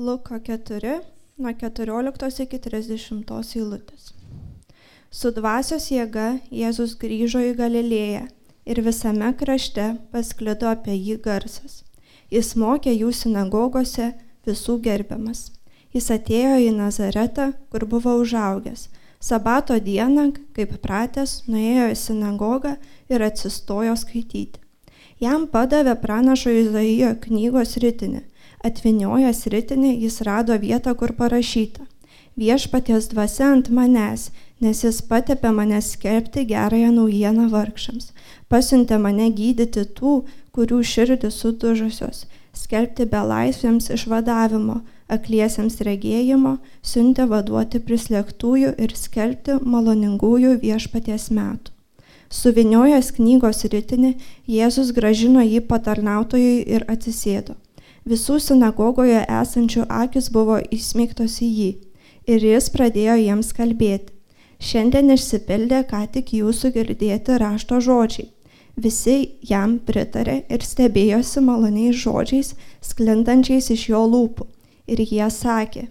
Luko 4, nuo 14 iki 30 eilutės. Su dvasios jėga Jėzus grįžo į Galilėją ir visame krašte pasklido apie jį garsas. Jis mokė jų sinagogose visų gerbiamas. Jis atėjo į Nazaretą, kur buvo užaugęs. Sabato dieną, kaip pratęs, nuėjo į sinagogą ir atsistojo skaityti. Jam padavė pranašo Izaijo knygos ritinį. Atvinėjęs ritinį jis rado vietą, kur parašyta. Viešpaties dvasia ant manęs, nes jis patepė mane skelbti gerąją naujieną vargšams. Pasiuntė mane gydyti tų, kurių širdis sudužusios, skelbti belaisvėms išvadavimo, akliesiems regėjimo, siuntė vaduoti prislėgtųjų ir skelbti maloningųjų viešpaties metų. Suviniojęs knygos rytinį, Jėzus gražino jį patarnautojui ir atsisėdo. Visų sinagogoje esančių akis buvo įsmeigtos į jį ir jis pradėjo jiems kalbėti. Šiandien išsipildė ką tik jūsų girdėti rašto žodžiai. Visi jam pritarė ir stebėjosi maloniais žodžiais, sklindančiais iš jo lūpų. Ir jie sakė,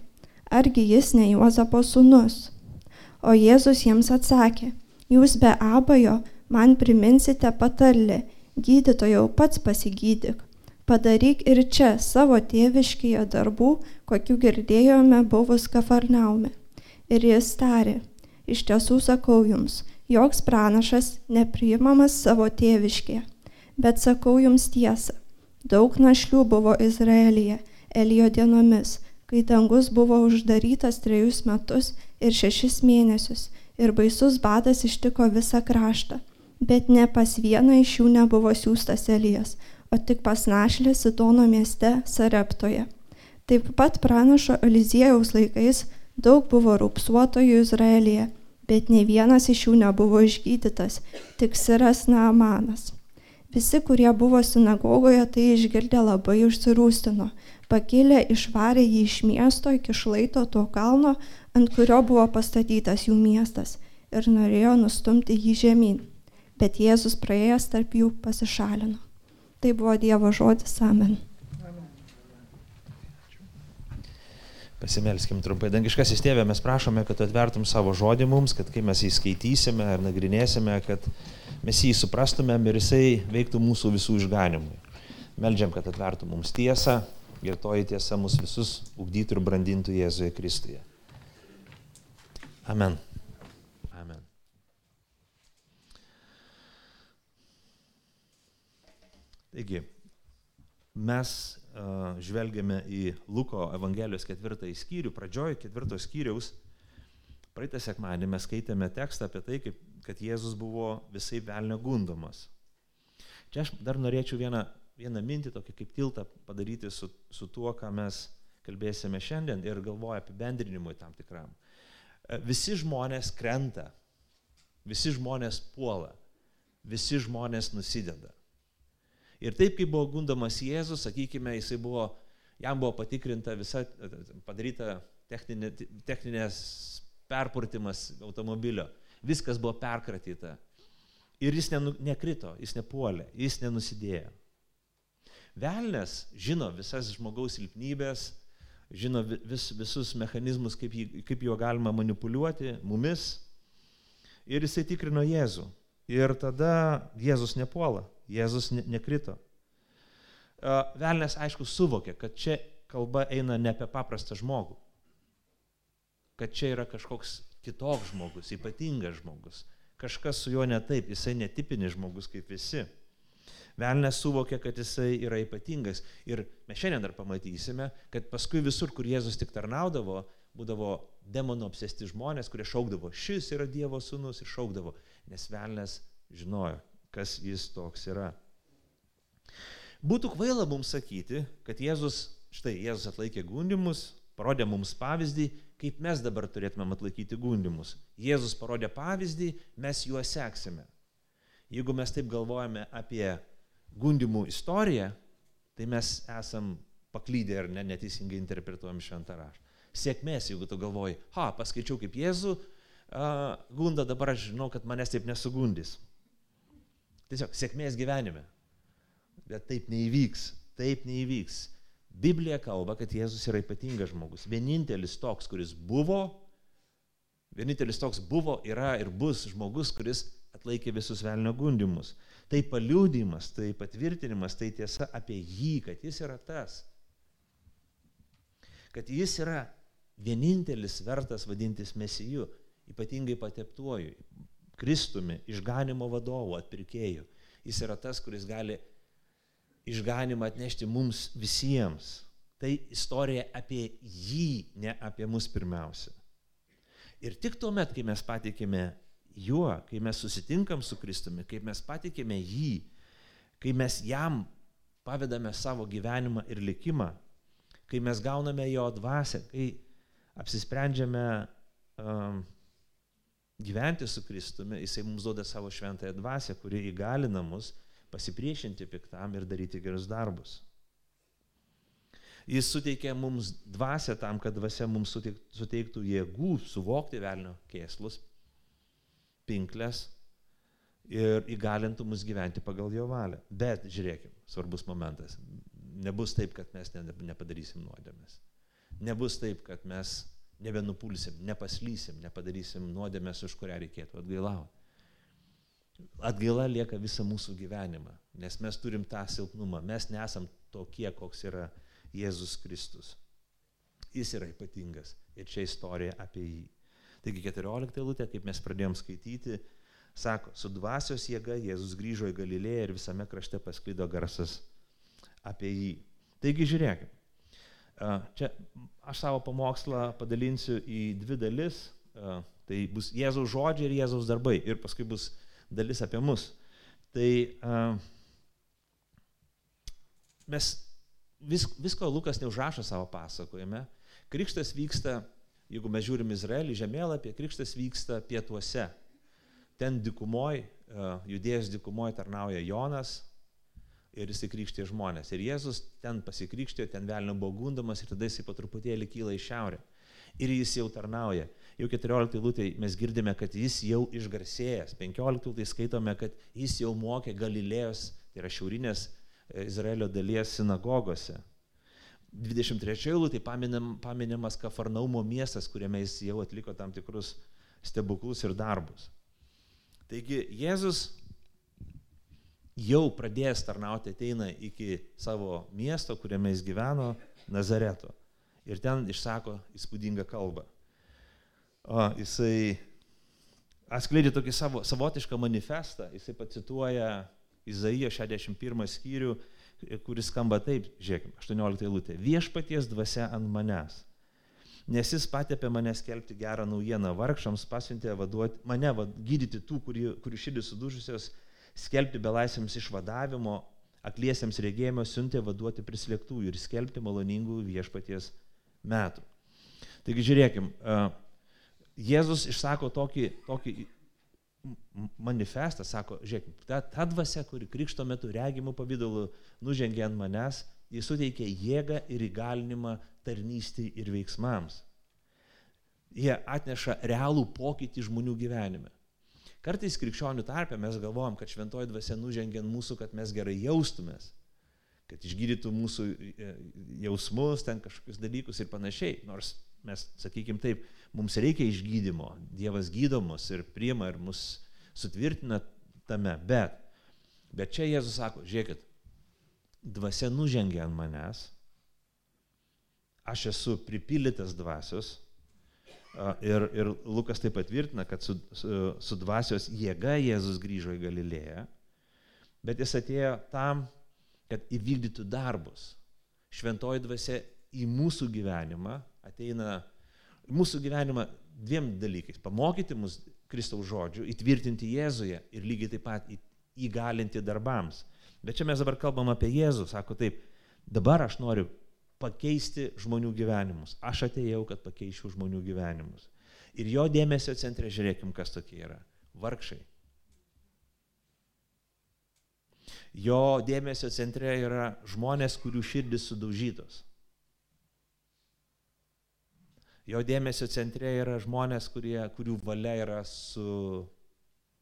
argi jis ne Juozapo sūnus? O Jėzus jiems atsakė, jūs be abejo man priminsite patarlį, gydytojau pats pasigydyk. Padaryk ir čia savo tėviškėje darbų, kokių girdėjome buvus Kafarnaume. Ir jis tarė, iš tiesų sakau jums, joks pranašas nepriimamas savo tėviškėje. Bet sakau jums tiesą, daug našlių buvo Izraelyje, Elijo dienomis, kai dangus buvo uždarytas trejus metus ir šešis mėnesius ir baisus badas ištiko visą kraštą. Bet ne pas vieną iš jų nebuvo siūstas Elijas, o tik pas našlę Sidono mieste Sareptoje. Taip pat pranašo Eliziejaus laikais daug buvo rūpsuotojų Izraelyje, bet ne vienas iš jų nebuvo išgydytas, tik Siras Naamanas. Visi, kurie buvo sinagogoje, tai išgirdę labai užsirūstino. Pakilę išvarė jį iš miesto iki šlaito to kalno, ant kurio buvo pastatytas jų miestas, ir norėjo nustumti jį žemyn. Bet Jėzus praėjęs tarp jų pasišalino. Tai buvo Dievo žodis Amen. Pasimelskim trumpai. Dangiškasis tėvė, mes prašome, kad atvertum savo žodį mums, kad kai mes jį skaitysime ar nagrinėsime, kad mes jį suprastumėm ir jisai veiktų mūsų visų išganimui. Meldžiam, kad atvertų mums tiesą ir toji tiesa mus visus ugdytų ir brandintų Jėzuje Kristuje. Amen. Taigi, mes uh, žvelgiame į Luko Evangelijos ketvirtąjį skyrių. Pradžioje ketvirto skyriaus praeitą sekmanį mes skaitėme tekstą apie tai, kaip, kad Jėzus buvo visai velnio gundomas. Čia aš dar norėčiau vieną, vieną mintį, tokį kaip tiltą padaryti su, su tuo, ką mes kalbėsime šiandien ir galvoju apibendrinimui tam tikram. Visi žmonės krenta, visi žmonės puola, visi žmonės nusideda. Ir taip, kaip buvo gundomas Jėzus, sakykime, jisai buvo, jam buvo patikrinta visa, padaryta techninė, techninės perpurtimas automobilio, viskas buvo perkratyta. Ir jis nenu, nekrito, jis nepuolė, jis nenusidėjo. Velnes žino visas žmogaus silpnybės, žino vis, visus mechanizmus, kaip, jį, kaip juo galima manipuliuoti mumis. Ir jisai tikrino Jėzų. Ir tada Jėzus nepuola, Jėzus ne, nekrito. Velnės aišku suvokė, kad čia kalba eina ne apie paprastą žmogų. Kad čia yra kažkoks kitoks žmogus, ypatingas žmogus. Kažkas su juo ne taip, jisai netipinis žmogus kaip visi. Velnes suvokė, kad jisai yra ypatingas. Ir mes šiandien dar pamatysime, kad paskui visur, kur Jėzus tik tarnaudavo, būdavo demonų apsėsti žmonės, kurie šaukdavo, šis yra Dievo sūnus ir šaukdavo, nes velnes žinojo, kas jis toks yra. Būtų kvaila mums sakyti, kad Jėzus, štai Jėzus atlaikė gundimus, parodė mums pavyzdį, kaip mes dabar turėtumėm atlaikyti gundimus. Jėzus parodė pavyzdį, mes juo seksime. Jeigu mes taip galvojame apie gundimų istoriją, tai mes esam paklydę ir ne, neteisingai interpretuojam šventą raštą. Sėkmės, jeigu tu galvoji, ha, paskaičiau kaip Jėzų, uh, gunda, dabar aš žinau, kad manęs taip nesugundys. Tiesiog sėkmės gyvenime. Bet taip neįvyks, taip neįvyks. Biblija kalba, kad Jėzus yra ypatingas žmogus. Vienintelis toks, kuris buvo, vienintelis toks buvo, yra ir bus žmogus, kuris atlaikė visus velnio gundimus. Tai paliūdimas, tai patvirtinimas, tai tiesa apie jį, kad jis yra tas. Kad jis yra vienintelis vertas vadintis mesiju, ypatingai pateptuoju, Kristumi, išganimo vadovu, atpirkėju. Jis yra tas, kuris gali išganimą atnešti mums visiems. Tai istorija apie jį, ne apie mus pirmiausia. Ir tik tuo met, kai mes patikime juo, kai mes susitinkam su Kristumi, kai mes patikime jį, kai mes jam pavedame savo gyvenimą ir likimą, kai mes gauname jo dvasę, kai apsisprendžiame um, gyventi su Kristumi, jisai mums duoda savo šventąją dvasę, kuri įgalina mus pasipriešinti piktam ir daryti gerus darbus. Jis suteikia mums dvasę tam, kad dvasia mums suteiktų jėgų suvokti velnio kėslus, pinklės ir įgalintų mus gyventi pagal jo valią. Bet žiūrėkime, svarbus momentas. Nebus taip, kad mes nepadarysim nuodėmės. Nebus taip, kad mes nebenupulsim, nepaslysim, nepadarysim nuodėmės, už kurią reikėtų atgailauti. Atgaila lieka visą mūsų gyvenimą, nes mes turim tą silpnumą, mes nesam tokie, koks yra Jėzus Kristus. Jis yra ypatingas ir čia istorija apie jį. Taigi 14 lūtė, kaip mes pradėjom skaityti, sako, su dvasios jėga Jėzus grįžo į Galilėją ir visame krašte pasklido garsas apie jį. Taigi žiūrėkime, Čia aš savo pamokslą padalinsiu į dvi dalis. Tai bus Jėzaus žodžiai ir Jėzaus darbai. Ir paskui bus dalis apie mus. Tai mes vis, visko Lukas neužrašo savo pasakojime. Krikštas vyksta, jeigu mes žiūrim Izraelį žemėlapį, krikštas vyksta pietuose. Ten dikumoj, judėjus dikumoj tarnauja Jonas, ir jisai krikštė žmonės. Ir Jėzus ten pasikrikštė, ten velnio buvo gundomas ir tada jisai po truputėlį kyla į šiaurę. Ir jis jau tarnauja. Jau 14 lūtė mes girdime, kad jis jau išgarsėjęs. 15 lūtė skaitome, kad jis jau mokė Galilėjos, tai yra šiaurinės e, Izraelio dalies sinagogose. 23 lūtė paminam, paminimas Kafarnaumo miestas, kuriame jis jau atliko tam tikrus stebuklus ir darbus. Taigi Jėzus jau pradėjęs tarnauti ateina iki savo miesto, kuriame jis gyveno, Nazareto. Ir ten išsako įspūdingą kalbą. O, jisai atskleidė tokį savo, savotišką manifestą, jisai pacituoja Izaijo 61 skyrių, kuris skamba taip, žiūrėkime, 18 eilutė. Viešpaties dvasia ant manęs. Nes jis patėpė mane skelbti gerą naujieną vargšams, pasiuntė vaduoti, mane vad, gydyti tų, kurių, kurių širdis sudužusios, skelbti belaisviams išvadavimo, akliesiems regėjimo siuntė vaduoti prislėgtųjų ir skelbti maloningų viešpaties metų. Taigi žiūrėkim, Jėzus išsako tokį, tokį manifestą, sako, žiūrėkim, ta, ta dvasia, kuri krikšto metu regimų pavydalų nužengė ant manęs, jis suteikė jėgą ir įgalinimą tarnystį ir veiksmams. Jie atneša realų pokytį žmonių gyvenime. Kartais krikščionių tarpe mes galvojam, kad šventoji dvasia nužengia mūsų, kad mes gerai jaustumės, kad išgydytų mūsų e, jausmus, ten kažkokius dalykus ir panašiai. Nors mes, sakykim taip, mums reikia išgydymo, Dievas gydo mus ir priima ir mus sutvirtina tame, bet, bet čia Jėzus sako, žiūrėkit, dvasia nužengia ant manęs, aš esu pripildytas dvasios, Ir, ir Lukas taip patvirtina, kad su, su, su dvasios jėga Jėzus grįžo į Galilėją, bet jis atėjo tam, kad įvykdytų darbus. Šventoji dvasia į mūsų gyvenimą ateina, mūsų gyvenimą dviem dalykais - pamokyti mus Kristaus žodžių, įtvirtinti Jėzuje ir lygiai taip pat įgalinti darbams. Bet čia mes dabar kalbam apie Jėzų, sako taip, dabar aš noriu pakeisti žmonių gyvenimus. Aš atėjau, kad pakeičiau žmonių gyvenimus. Ir jo dėmesio centre, žiūrėkim, kas tokie yra. Vargšai. Jo dėmesio centre yra žmonės, kurių širdis sudaužytos. Jo dėmesio centre yra žmonės, kurie, kurių valia yra su,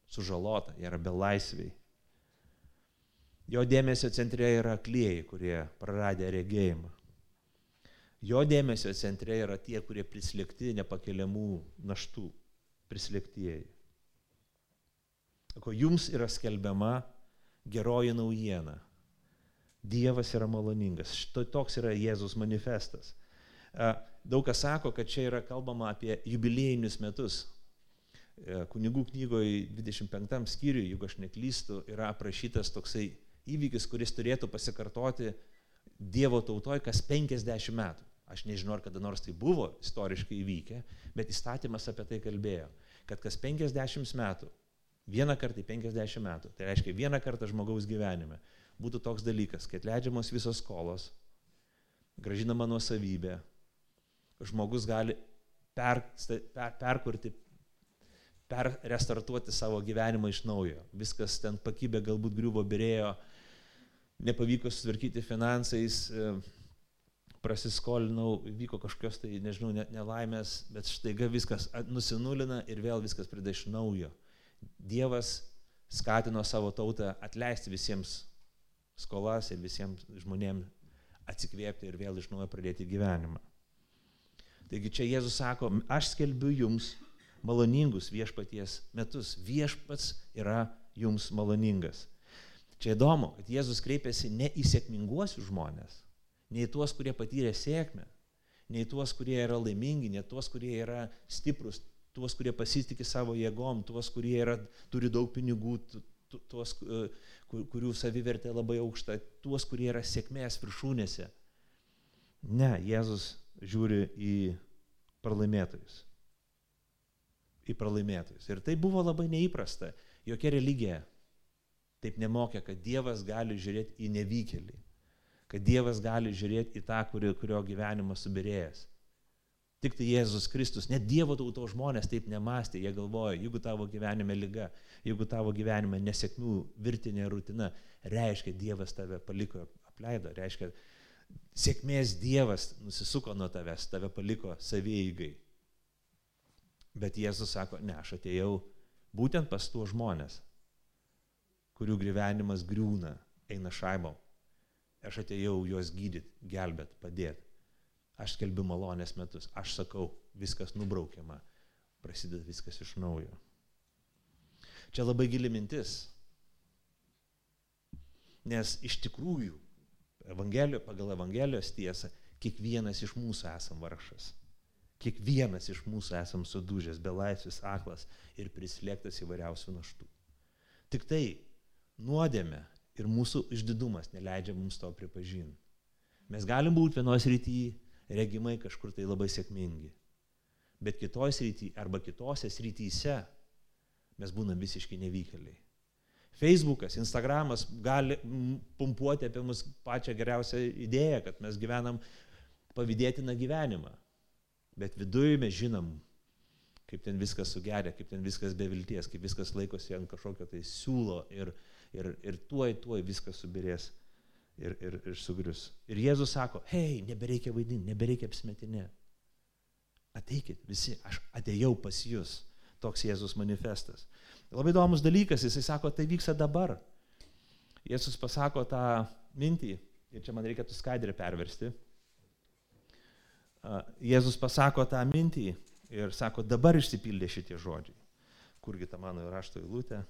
sužalota, jie yra belaisviai. Jo dėmesio centre yra klėjai, kurie praradė regėjimą. Jo dėmesio centre yra tie, kurie prislėgti nepakeliamų naštų, prislėgtieji. Ko jums yra skelbiama geroji naujiena. Dievas yra maloningas. Štai toks yra Jėzus manifestas. Daug kas sako, kad čia yra kalbama apie jubiliejinius metus. Kunigų knygoje 25 skyriui, jeigu aš neklystu, yra aprašytas toksai įvykis, kuris turėtų pasikartoti Dievo tautoje kas 50 metų. Aš nežinau, ar kada nors tai buvo istoriškai įvykę, bet įstatymas apie tai kalbėjo, kad kas 50 metų, vieną kartą į 50 metų, tai reiškia vieną kartą žmogaus gyvenime, būtų toks dalykas, kad leidžiamos visos skolos, gražinama nuosavybė, žmogus gali per, per, perkurti, perrestartuoti savo gyvenimą iš naujo. Viskas ten pakybė, galbūt griuvo, birėjo, nepavyko sutvarkyti finansais, e, prasiskolinau, vyko kažkokios tai, nežinau, nelaimės, bet štaiga viskas nusinulina ir vėl viskas prideda iš naujo. Dievas skatino savo tautą atleisti visiems skolas ir visiems žmonėms atsikvėpti ir vėl iš naujo pradėti gyvenimą. Taigi čia Jėzus sako, aš skelbiu jums maloningus viešpaties metus. Viešpats yra jums maloningas. Čia įdomu, kad Jėzus kreipiasi ne į sėkminguosius žmonės, ne į tuos, kurie patyrė sėkmę, ne į tuos, kurie yra laimingi, ne tuos, kurie yra stiprus, tuos, kurie pasitikė savo jėgom, tuos, kurie yra, turi daug pinigų, tuos, e, kurių savivertė labai aukšta, tuos, kurie yra sėkmės viršūnėse. Ne, Jėzus žiūri į pralaimėtojus. Į pralaimėtojus. Ir tai buvo labai neįprasta. Jokia religija taip nemokė, kad Dievas gali žiūrėti į nevykėlį, kad Dievas gali žiūrėti į tą, kurio, kurio gyvenimas subirėjęs. Tik tai Jėzus Kristus, net Dievo tautos žmonės taip nemastė, jie galvoja, jeigu tavo gyvenime lyga, jeigu tavo gyvenime nesėkmių virtinė rutina, reiškia Dievas tave paliko, apleido, reiškia sėkmės Dievas nusisuko nuo tavęs, tave paliko savieigai. Bet Jėzus sako, ne, aš atėjau būtent pas tuos žmonės, kurių gyvenimas griūna, eina šaimo. Aš atėjau juos gydyti, gelbėt, padėti. Aš skelbiu malonės metus. Aš sakau, viskas nubraukiama. Prasideda viskas iš naujo. Čia labai gili mintis. Nes iš tikrųjų, evangelijo, pagal Evangelijos tiesą, kiekvienas iš mūsų esam vargšas. Kiekvienas iš mūsų esam sudužęs, belaisvis, aklas ir prislėgtas įvairiausių naštų. Tik tai nuodėmė ir mūsų išdidumas neleidžia mums to pripažinti. Mes galim būti vienos rytyje regimai kažkur tai labai sėkmingi, bet kitoj srityje arba kitose srityse mes būnam visiškai nevykėliai. Facebookas, Instagramas gali pumpuoti apie mus pačią geriausią idėją, kad mes gyvenam pavydėtiną gyvenimą. Bet viduje mes žinom, kaip ten viskas sugeria, kaip ten viskas be vilties, kaip viskas laikosi ant kažkokio tai siūlo ir, ir, ir tuoj, tuoj viskas subirės ir, ir, ir sugrius. Ir Jėzus sako, hei, nebereikia vaidinti, nebereikia apsmetinė. Ateikit visi, aš atėjau pas jūs. Toks Jėzus manifestas. Labai įdomus dalykas, jisai sako, tai vyksta dabar. Jėzus pasako tą mintį, ir čia man reikėtų skaidrę perversti. Jėzus pasako tą mintį ir sako, dabar išsipildė šitie žodžiai. Kurgi ta mano rašto eilutė?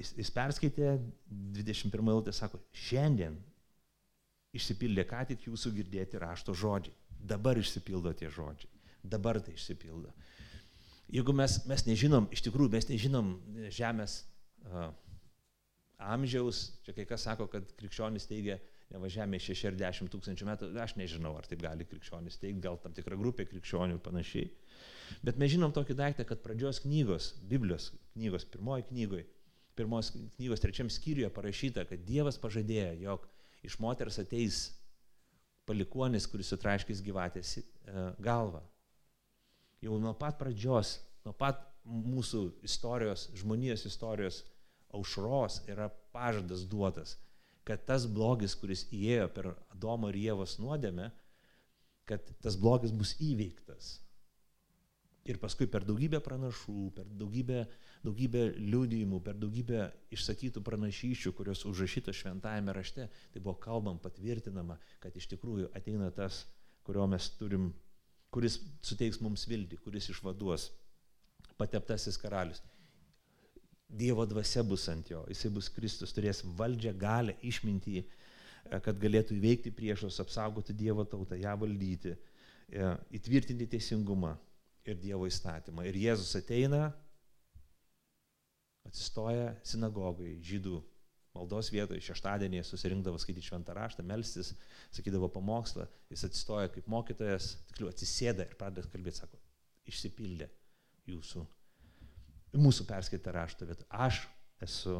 Jis, jis perskaitė 21 eilutę, sako, šiandien išsipildė ką tik jūsų girdėti rašto žodžiai. Dabar išsipildo tie žodžiai. Dabar tai išsipildo. Jeigu mes, mes nežinom, iš tikrųjų mes nežinom žemės uh, amžiaus, čia kai kas sako, kad krikščionis teigia, nevažiavome 60 tūkstančių metų, aš nežinau, ar taip gali krikščionis teikti, gal tam tikra grupė krikščionių ir panašiai. Bet mes žinom tokį daiktą, kad pradžios knygos, Biblijos knygos, pirmoji knygoje, pirmos knygos trečiam skyriuje parašyta, kad Dievas pažadėjo, jog iš moters ateis palikuonis, kuris sutraiškis gyvatės e, galvą. Jau nuo pat pradžios, nuo pat mūsų istorijos, žmonijos istorijos aušros yra pažadas duotas, kad tas blogis, kuris įėjo per Adomo ir Jėvos nuodėmę, kad tas blogis bus įveiktas. Ir paskui per daugybę pranašų, per daugybę, daugybę liudijimų, per daugybę išsakytų pranašyšių, kurios užrašytos šventajame rašte, tai buvo kalbam patvirtinama, kad iš tikrųjų ateina tas, kurio mes turim, kuris suteiks mums viltį, kuris išvaduos pateptasis karalius. Dievo dvasia bus ant jo, jisai bus Kristus, turės valdžią, galę, išmintį, kad galėtų įveikti priešus, apsaugoti Dievo tautą, ją valdyti, e, įtvirtinti teisingumą ir Dievo įstatymą. Ir Jėzus ateina, atsistoja sinagogai, žydų maldos vietoje, šeštadienį susirinkdavo skaityti šventą raštą, melstis, sakydavo pamokslą, jis atsistoja kaip mokytojas, tikliau atsisėda ir pradeda kalbėti, sako, išsipildė jūsų, mūsų perskaitą raštą vietą. Aš esu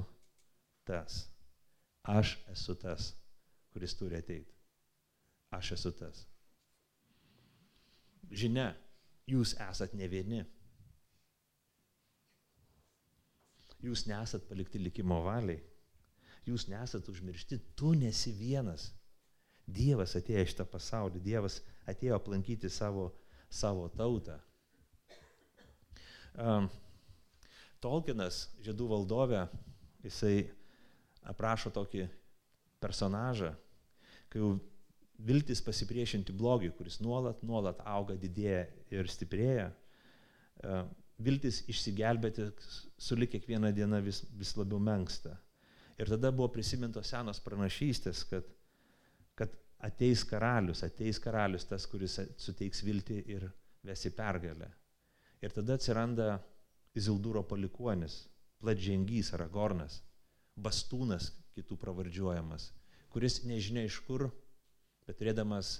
tas, aš esu tas, kuris turi ateiti. Aš esu tas. Žinia, jūs esat ne vieni. Jūs nesat palikti likimo valiai. Jūs nesat užmiršti, tu nesi vienas. Dievas atėjo iš tą pasaulį, Dievas atėjo aplankyti savo, savo tautą. Um, Tolkienas, žiedų valdovė, jisai aprašo tokį personažą, kai jau viltis pasipriešinti blogiui, kuris nuolat, nuolat auga, didėja ir stiprėja, e, viltis išsigelbėti sulik kiekvieną dieną vis, vis labiau menksta. Ir tada buvo prisimintos senos pranašystės, kad, kad ateis karalius, ateis karalius tas, kuris suteiks viltį ir vesi pergalę. Ir tada atsiranda Izildūro palikuonis, Pladžengys, Aragornas, Bastūnas, kitų pravardžiuojamas, kuris nežinia iš kur bet turėdamas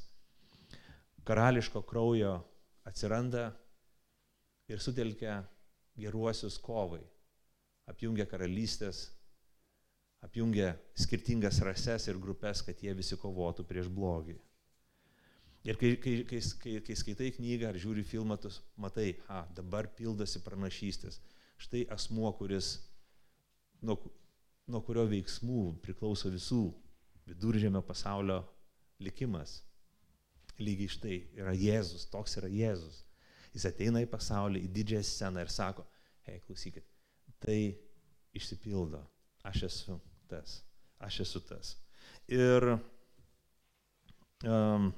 karališko kraujo atsiranda ir sutelkia geruosius kovai, apjungia karalystės, apjungia skirtingas rases ir grupės, kad jie visi kovotų prieš blogį. Ir kai, kai, kai, kai, kai skaitai knygą ar žiūri filmą, tu matai, ha, dabar pildosi pranašystės. Štai asmuo, kuris, nuo, nuo kurio veiksmų priklauso visų viduržėmio pasaulio likimas. Lygiai štai yra Jėzus, toks yra Jėzus. Jis ateina į pasaulį, į didžiąją sceną ir sako, hei, klausykit, tai išsipildo, aš esu tas, aš esu tas. Ir um,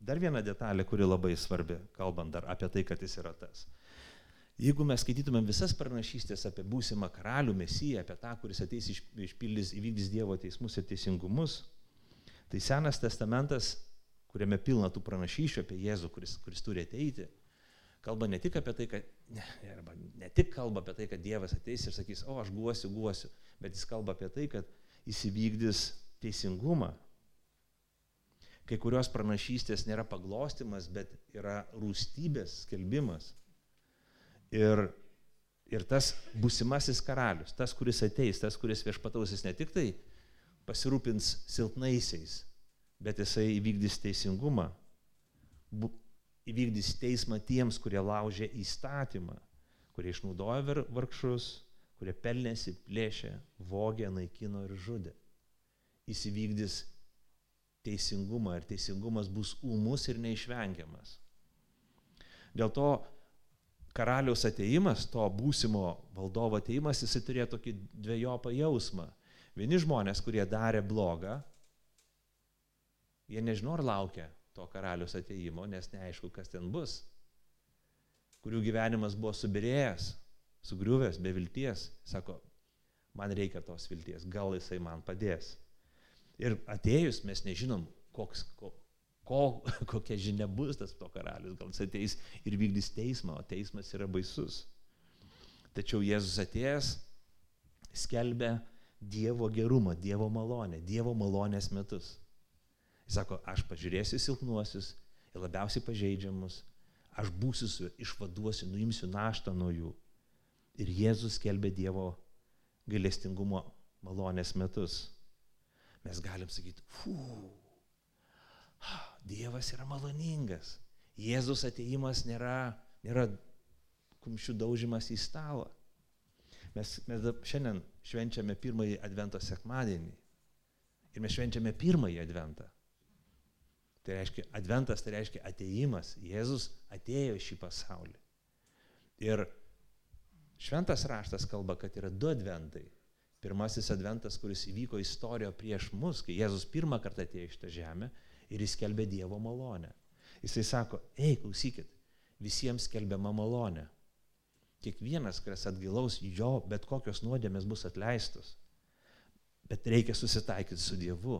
dar viena detalė, kuri labai svarbi, kalbant dar apie tai, kad jis yra tas. Jeigu mes skaitytumėm visas pranašystės apie būsimą karalių, mesiją, apie tą, kuris ateis išpildys, įvykdys Dievo teismus ir teisingumus, tai Senas testamentas, kuriame pilna tų pranašyšių apie Jėzų, kuris, kuris turi ateiti, kalba ne tik apie tai, kad, ne, arba ne tik kalba apie tai, kad Dievas ateis ir sakys, o aš guosiu, guosiu, bet jis kalba apie tai, kad jis įvykdys teisingumą. Kai kurios pranašystės nėra paglostimas, bet yra rūstybės skelbimas Ir, ir tas busimasis karalius, tas, kuris ateis, tas, kuris viešpatausis ne tik tai pasirūpins silpnaisiais, bet jisai įvykdys teisingumą, bu, įvykdys teismą tiems, kurie laužė įstatymą, kurie išnaudojo vargšus, kurie pelnėsi, plėšė, vogė, naikino ir žudė. Jis įvykdys teisingumą ir teisingumas bus ūmus ir neišvengiamas. Dėl to karaliaus ateimas, to būsimo valdovo ateimas, jisai turėjo tokį dviejopą jausmą. Vieni žmonės, kurie darė blogą, jie nežinau ar laukia to karalius ateimo, nes neaišku, kas ten bus. Kurių gyvenimas buvo subirėjęs, sugriuvęs, be vilties. Sako, man reikia tos vilties, gal jisai man padės. Ir atėjus mes nežinom, koks, ko, kokia žinia bus tas to karalius, gal jis ateis ir vykdys teismą, o teismas yra baisus. Tačiau Jėzus atėjęs skelbia Dievo gerumą, Dievo malonę, Dievo malonės metus. Jis sako, aš pažiūrėsiu silpnuosius ir labiausiai pažeidžiamus, aš būsiu su, išvaduosiu, nuimsiu naštą nuo jų. Ir Jėzus skelbia Dievo gailestingumo malonės metus. Mes galim sakyti, fū, Dievas yra maloningas. Jėzus ateimas nėra, nėra kumščių daužimas į stalą. Mes, mes šiandien švenčiame pirmąjį advento sekmadienį. Ir mes švenčiame pirmąjį adventą. Tai reiškia, adventas tai reiškia ateimas. Jėzus atėjo į šį pasaulį. Ir šventas raštas kalba, kad yra du adventai. Pirmasis adventas, kuris įvyko istorijoje prieš mus, kai Jėzus pirmą kartą atėjo į šitą žemę ir jis kelbė Dievo malonę. Jisai sako, ei, klausykit, visiems kelbiama malonė. Kiekvienas, kas atgilaus jo, bet kokios nuodėmės bus atleistos. Bet reikia susitaikyti su Dievu.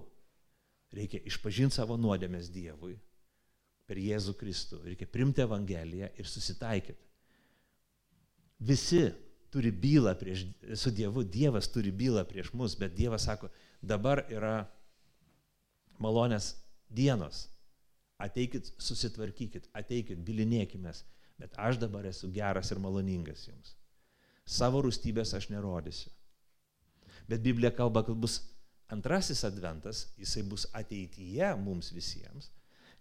Reikia išpažinti savo nuodėmės Dievui per Jėzų Kristų. Reikia primti Evangeliją ir susitaikyti. Visi turi bylą prieš, su Dievu, Dievas turi bylą prieš mus, bet Dievas sako, dabar yra malonės dienos. Ateikit, susitvarkykit, ateikit, bilinėkime, bet aš dabar esu geras ir maloningas jums. Savo rūstybės aš nerodysiu. Bet Biblija kalba, kad bus antrasis adventas, jisai bus ateityje mums visiems,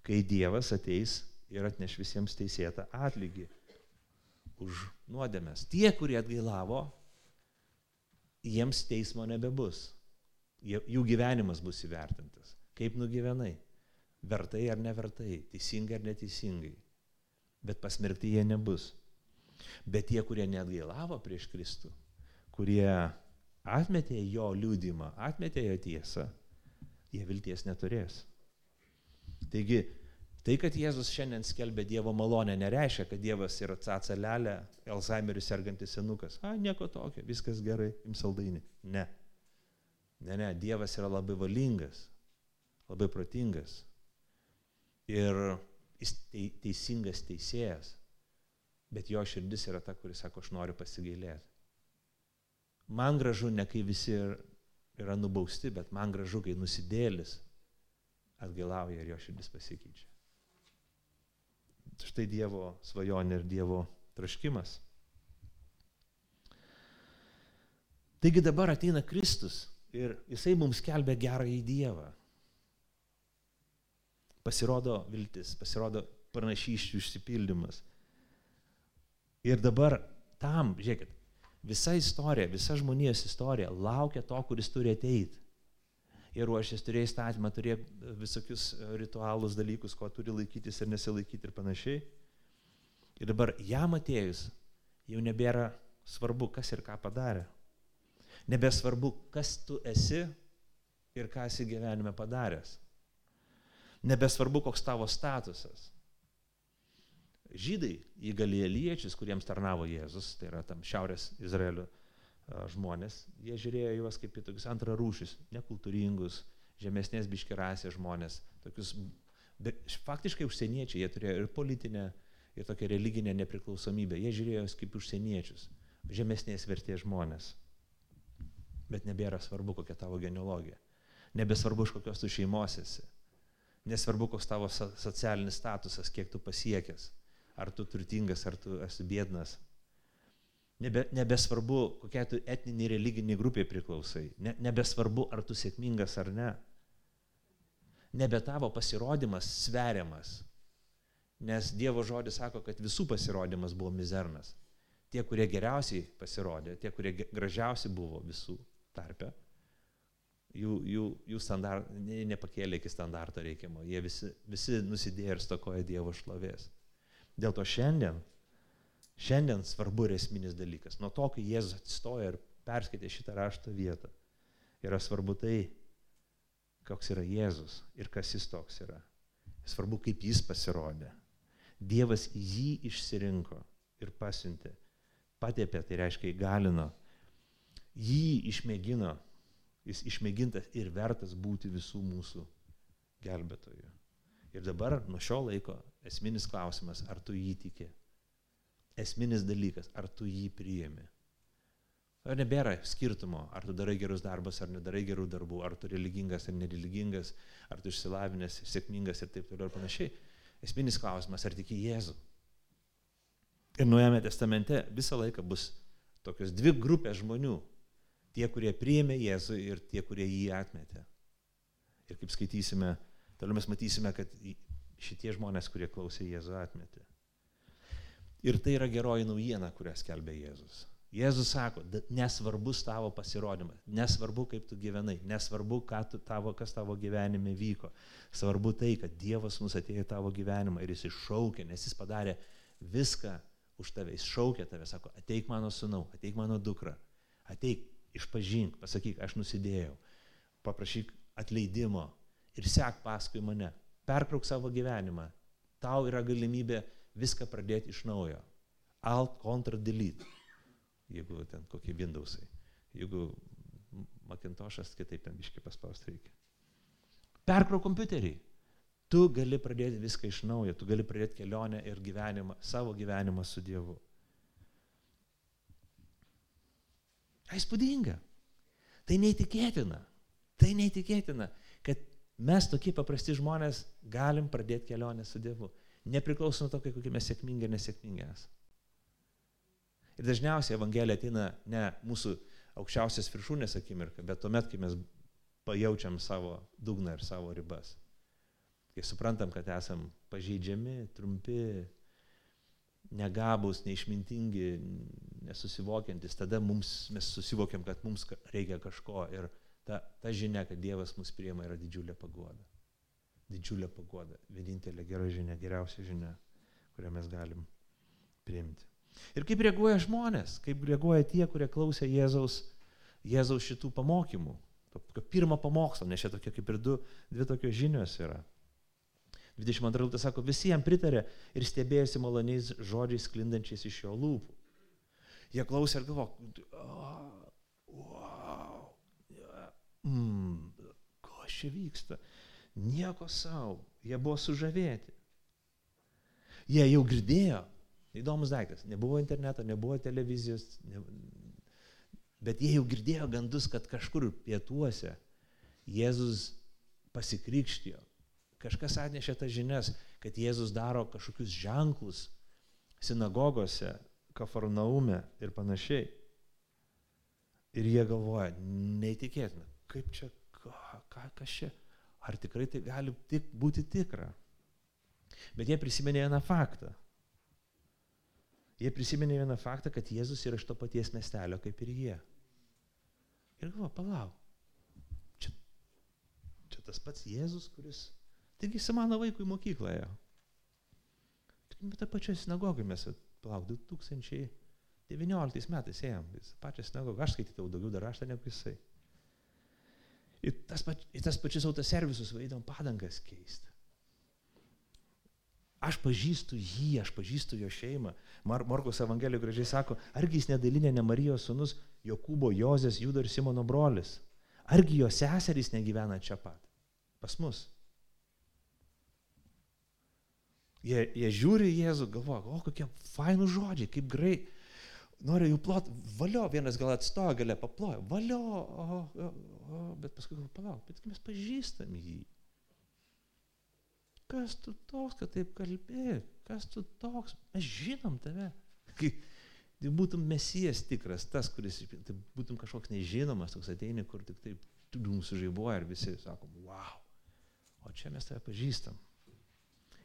kai Dievas ateis ir atneš visiems teisėtą atlygį už nuodėmės. Tie, kurie atgailavo, jiems teismo nebebus. Jų gyvenimas bus įvertintas. Kaip nugyvenai? Vertai ar nevertai? Teisingai ar neteisingai? Bet pasmerkti jie nebus. Bet tie, kurie neatgailavo prieš Kristų, kurie atmetė jo liūdimą, atmetė jo tiesą, jie vilties neturės. Taigi, tai, kad Jėzus šiandien skelbia Dievo malonę, nereiškia, kad Dievas yra cacelelė, Alzheimeris sergantis senukas. A, nieko tokio, viskas gerai, ims saldainį. Ne. Ne, ne, Dievas yra labai valingas, labai protingas. Ir jis teisingas teisėjas. Bet jo širdis yra ta, kuris sako, aš noriu pasigailėti. Man gražu ne kai visi yra nubausti, bet man gražu, kai nusidėlis atgailauja ir jo širdis pasikeičia. Štai Dievo svajonė ir Dievo traškimas. Taigi dabar ateina Kristus ir jisai mums kelbė gerą į Dievą. Pasirodo viltis, pasirodo pranašyščių išsipildymas. Ir dabar tam, žiūrėkit, Visa istorija, visa žmonijos istorija laukia to, kuris turi ateiti. Ir ruošės turėjo įstatymą, turėjo visokius ritualus, dalykus, ko turi laikytis ir nesilaikyti ir panašiai. Ir dabar jam atėjus jau nebėra svarbu, kas ir ką padarė. Nebesvarbu, kas tu esi ir ką esi gyvenime padaręs. Nebesvarbu, koks tavo statusas žydai į galiliečius, kuriems tarnavo Jėzus, tai yra tam šiaurės Izraelio žmonės, jie žiūrėjo juos kaip į tokius antrarūšius, nekultūringus, žemesnės biškirasės žmonės, tokius, faktiškai užsieniečiai, jie turėjo ir politinę, ir tokią religinę nepriklausomybę, jie žiūrėjo juos kaip užsieniečius, žemesnės vertės žmonės. Bet nebėra svarbu, kokia tavo genealogija. Nebesvarbu, iš kokios tu šeimos esi. Nesvarbu, koks tavo socialinis statusas, kiek tu pasiekęs ar tu turtingas, ar tu esi bėdnas. Nebe, nebesvarbu, kokia tu etninė religinė grupė priklausai. Ne, nebesvarbu, ar tu sėkmingas ar ne. Nebe tavo pasirodymas sveriamas. Nes Dievo žodis sako, kad visų pasirodymas buvo mizernas. Tie, kurie geriausiai pasirodė, tie, kurie gražiausi buvo visų tarpe, jų, jų, jų standart, ne, nepakėlė iki standarto reikiamo. Jie visi, visi nusidėjo ir stokoja Dievo šlovės. Dėl to šiandien, šiandien svarbu ir esminis dalykas. Nuo to, kai Jėzus atsistoja ir perskaitė šitą rašto vietą, yra svarbu tai, koks yra Jėzus ir kas jis toks yra. Svarbu, kaip jis pasirodė. Dievas jį išsirinko ir pasiuntė. Patėpė, tai reiškia įgalino. Jį išmėgino. Jis išmėgintas ir vertas būti visų mūsų gelbėtojų. Ir dabar nuo šio laiko Esminis klausimas, ar tu jį tiki. Esminis dalykas, ar tu jį priimi. Ar nebėra skirtumo, ar tu darai gerus darbus, ar nedarai gerų darbų, ar tu religingas ar nereligingas, ar tu išsilavinęs, sėkmingas ir taip toliau ir panašiai. Esminis klausimas, ar tiki Jėzų. Ir Naujame testamente visą laiką bus tokios dvi grupės žmonių. Tie, kurie priėmė Jėzų ir tie, kurie jį atmetė. Ir kaip skaitysime, toliau mes matysime, kad šitie žmonės, kurie klausė Jėzų atmetė. Ir tai yra geroji naujiena, kurią skelbė Jėzus. Jėzus sako, nesvarbus tavo pasirodymas, nesvarbu, kaip tu gyvenai, nesvarbu, tu, tavo, kas tavo gyvenime vyko. Svarbu tai, kad Dievas mus atėjo į tavo gyvenimą ir jis iššaukė, nes jis padarė viską už tave, jis šaukė tave, sako, ateik mano sunau, ateik mano dukra, ateik, išpažink, pasakyk, aš nusidėjau, paprašyk atleidimo ir sek paskui mane, perkrauk savo gyvenimą, tau yra galimybė viską pradėti iš naujo. Alt, Ctrl, Delete jeigu ten kokie Windowsai. Jeigu Macintosh'as kitaip ten biškai paspausti reikia. Perkrauk kompiuterį. Tu gali pradėti viską iš naujo, tu gali pradėti kelionę ir gyvenimą, savo gyvenimą su Dievu. Įspūdinga. Tai neįtikėtina. Tai neįtikėtina, kad mes tokie paprasti žmonės galim pradėti kelionę su Dievu. Nepriklausomai to, kokie mes sėkmingi ar nesėkmingi esame. Ir dažniausiai Evangelija ateina ne mūsų aukščiausias viršūnės akimirka, bet tuomet, kai mes pajaučiam savo dugną ir savo ribas. Kai suprantam, kad esam pažeidžiami, trumpi, negabus, neišmintingi, nesusivokiantis, tada mums, mes susivokiam, kad mums reikia kažko ir ta, ta žinia, kad Dievas mus priema, yra didžiulė pagoda. Didžiulė pagoda. Vienintelė gera žinia, geriausia žinia, kurią mes galim priimti. Ir kaip reaguoja žmonės, kaip reaguoja tie, kurie klausė Jėzaus, Jėzaus šitų pamokymų. Tokio pirmo pamokslo, nes čia tokie kaip ir du, dvi tokios žinios yra. 22 eilutė sako, visi jam pritarė ir stebėjosi maloniais žodžiais sklindančiais iš jo lūpų. Jie klausė ir galvo, wow, mm, ko čia vyksta, nieko savo, jie buvo sužavėti. Jie jau girdėjo, Įdomus daiktas. Nebuvo interneto, nebuvo televizijos, ne... bet jie jau girdėjo gandus, kad kažkur pietuose Jėzus pasikrikštijo. Kažkas atnešė tas žinias, kad Jėzus daro kažkokius ženklus sinagogose, kafarnaume ir panašiai. Ir jie galvoja, neįtikėtina, kaip čia, ką, ką, kas čia, ar tikrai tai gali tik būti tikra. Bet jie prisiminė vieną faktą Jie prisiminė vieną faktą, kad Jėzus yra iš to paties miestelio kaip ir jie. Ir galvo, palauk, čia, čia tas pats Jėzus, kuris, taigi jis mano vaikui mokykloje. Bet tą pačią sinagogą mes, palauk, 2019 metais ėjom, jis pačią sinagogą, aš skaitydavau daugiau dar raštą negu jisai. Ir tas, pač, į tas pačius autoservisus vaidom padangas keisti. Aš pažįstu jį, aš pažįstu jo šeimą. Mar Morkos Evangelijų gražiai sako, argi jis nedalinė ne Marijos sunus Jokūbo, Jozės, Judo ir Simono brolis. Argi jo seserys negyvena čia pat, pas mus. Jie, jie žiūri į Jėzų, galvoja, o kokie fainų žodžiai, kaip grai. Noriu jų plot, valio, vienas gal atstoja, galia paploja, valio, o, o, o, bet paskui palauk, bet mes pažįstam jį. Kas tu toks, kad taip kalbė? Kas tu toks? Mes žinom tave. Kai tai būtum mesijas tikras, tas, kuris, tai būtum kažkoks nežinomas, toks ateini, kur tik taip mūsų žaibuoja ir visi sakom, wow. O čia mes tave pažįstam.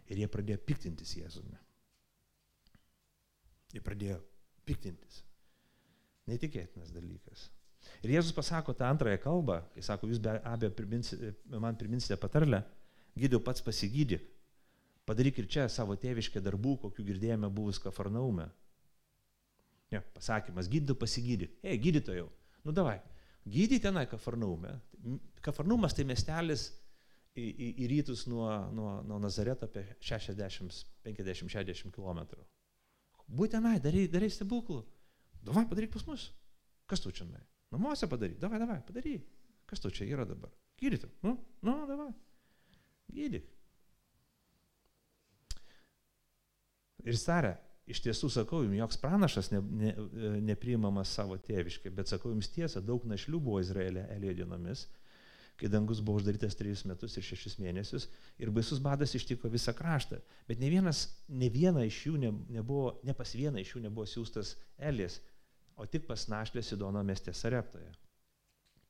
Ir jie pradėjo piktintis Jėzumi. Jie pradėjo piktintis. Neįtikėtinas dalykas. Ir Jėzus pasako tą antrąją kalbą, kai sako, jūs be abejo priminsite, man priminsite patarlę, gydiau pats pasigydyk. Padaryk ir čia savo tėviškę darbų, kokių girdėjome buvus Kafarnaume. Ne, pasakymas, gydytų pasigydyk. Ei, gydytojau, nu davai, gydyti tenai Kafarnaume. Kafarnaumas tai miestelis į, į, į rytus nuo, nuo, nuo Nazareto apie 60-50-60 km. Būti tenai, darai, darai stebuklų. Davai, padaryk pas mus. Kas tu čia? Namuose padaryk. Davai, davai, padaryk. Kas tu čia yra dabar? Gydytų. Nu, nu, davai. Gydyk. Ir sarė, iš tiesų sakau jums, joks pranašas ne, ne, nepriimamas savo tėviškai, bet sakau jums tiesą, daug našlių buvo Izraelė Elio dienomis, kai dangus buvo uždarytas trejus metus ir šešis mėnesius ir baisus badas ištiko visą kraštą. Bet ne, vienas, ne viena iš jų ne, nebuvo, ne pas vieną iš jų nebuvo siūstas Elijas, o tik pas našlę Sidono mieste Sareptoje.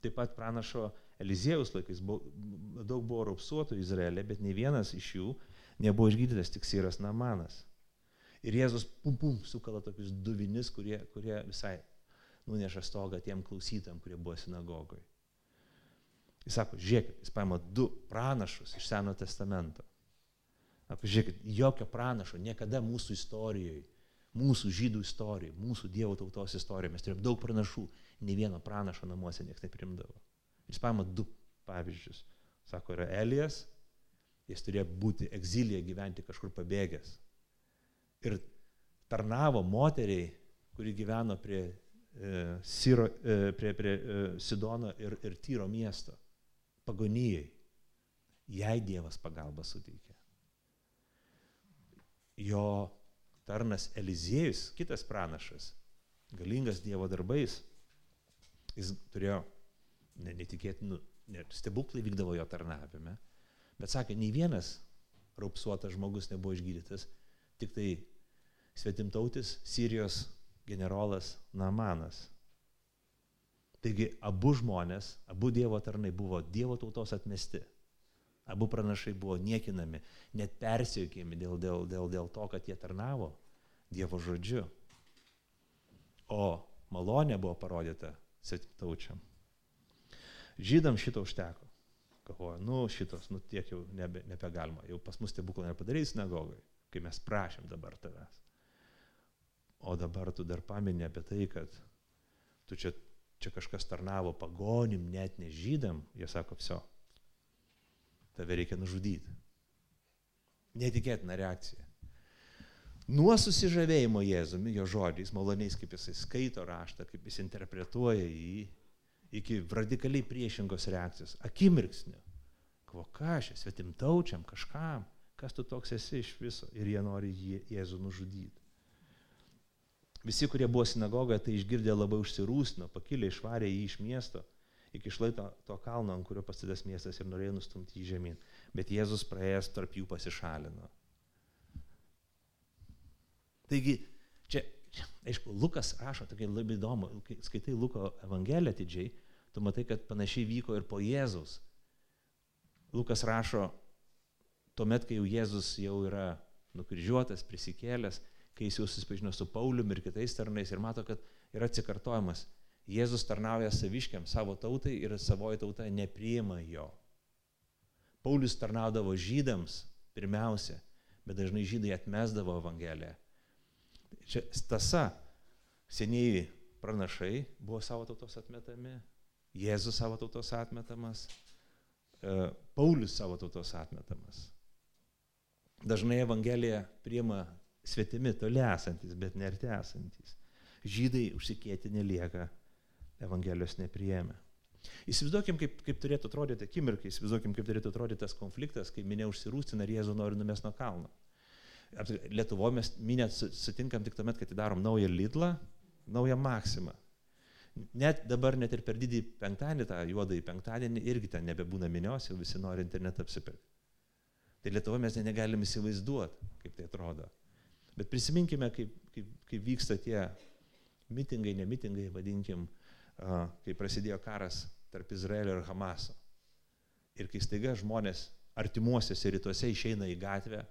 Taip pat pranašo Eliziejaus laikais buvo, daug buvo raupsuotų Izraelė, bet ne vienas iš jų nebuvo išgydytas, tik Syras Namanas. Ir Jėzus pum pum sukala tokius duvinis, kurie, kurie visai nuneša stogą tiem klausytam, kurie buvo sinagogoje. Jis sako, žiūrėkit, jis paima du pranašus iš Seno testamento. Sako, žiūrėkit, jokio pranašo niekada mūsų istorijoje, mūsų žydų istorijoje, mūsų Dievo tautos istorijoje, mes turėjom daug pranašų, ne vieno pranašo namuose niekas neprimdavo. Jis paima du pavyzdžius. Sako, yra Elijas, jis turėjo būti egzilėje gyventi kažkur pabėgęs. Ir tarnavo moteriai, kuri gyveno prie, e, Siro, e, prie, prie e, Sidono ir, ir Tyro miesto pagonijai, jai Dievas pagalbą suteikė. Jo tarnas Eliziejus, kitas pranašas, galingas Dievo darbais, jis turėjo ne, netikėtinų, ne, stebuklai vykdavo jo tarnavime, bet sakė, nei vienas raupsuotas žmogus nebuvo išgydytas, tik tai svetimtautis Sirijos generolas Namanas Taigi abu žmonės, abu Dievo tarnai buvo Dievo tautos atmesti. Abu pranašai buvo niekinami, net persijokėmi dėl, dėl, dėl, dėl to, kad jie tarnavo Dievo žodžiu. O malonė buvo parodyta svetimtaučiam. Žydam šito užteko. Galvoju, nu šitos, nu tiek jau nebe, nebegalima, jau pas mus stebuklą nepadarys sinagogai, kai mes prašėm dabar tavęs. O dabar tu dar paminė apie tai, kad tu čia čia kažkas tarnavo pagonim, net ne žydam, jie sako, viso, tave reikia nužudyti. Netikėtina reakcija. Nuo susižavėjimo Jėzumi, jo žodžiais, maloniais, kaip jisai skaito raštą, kaip jis interpretuoja jį, iki radikaliai priešingos reakcijos, akimirksniu. Kvo ką aš, svetimtaučiam, kažkam, kas tu toks esi iš viso ir jie nori Jėzų nužudyti. Visi, kurie buvo sinagogoje, tai išgirdę labai užsirūsino, pakilė išvarė jį iš miesto iki šlaito to kalno, ant kurio pastatęs miestas ir norėjo nustumti jį žemyn. Bet Jėzus praėjęs tarp jų pasišalino. Taigi, čia, aišku, Lukas rašo, tokia labai įdomu, kai skaitai Luko Evangeliją atidžiai, tu matai, kad panašiai vyko ir po Jėzus. Lukas rašo, tuomet, kai jau Jėzus jau yra nukryžiuotas, prisikėlęs, kai jis jau susipažino su Pauliumi ir kitais tarnais ir mato, kad yra atsikartojimas. Jėzus tarnauja saviškiam, savo tautai ir savoji tauta nepriima jo. Paulius tarnaudavo žydams pirmiausia, bet dažnai žydai atmesdavo Evangeliją. Čia stasa, senieji pranašai buvo savo tautos atmetami, Jėzus savo tautos atmetamas, e, Paulius savo tautos atmetamas. Dažnai Evangelija priima svetimi, toli esantis, bet nerti esantis. Žydai užsikėti nelieka, Evangelijos nepriėmė. Įsivaizduokim, kaip, kaip turėtų atrodyti akimirkai, įsivaizduokim, kaip turėtų atrodyti tas konfliktas, kai minė užsirūstina ir Jėzų nori numest nuo kalno. Lietuvoje mes minę sutinkam tik tuomet, kai atidarom naują Lidlą, naują Maksimą. Net dabar, net ir per didį penktadienį, tą juodąjį penktadienį, irgi ten nebebūna minios, jau visi nori internetą apsipirkti. Tai Lietuvoje mes negalim įsivaizduoti, kaip tai atrodo. Bet prisiminkime, kaip, kaip, kaip vyksta tie mitingai, nemitingai, vadinkim, kai prasidėjo karas tarp Izraelio ir Hamaso. Ir kai staiga žmonės artimuosiuose rytuose išeina į gatvę,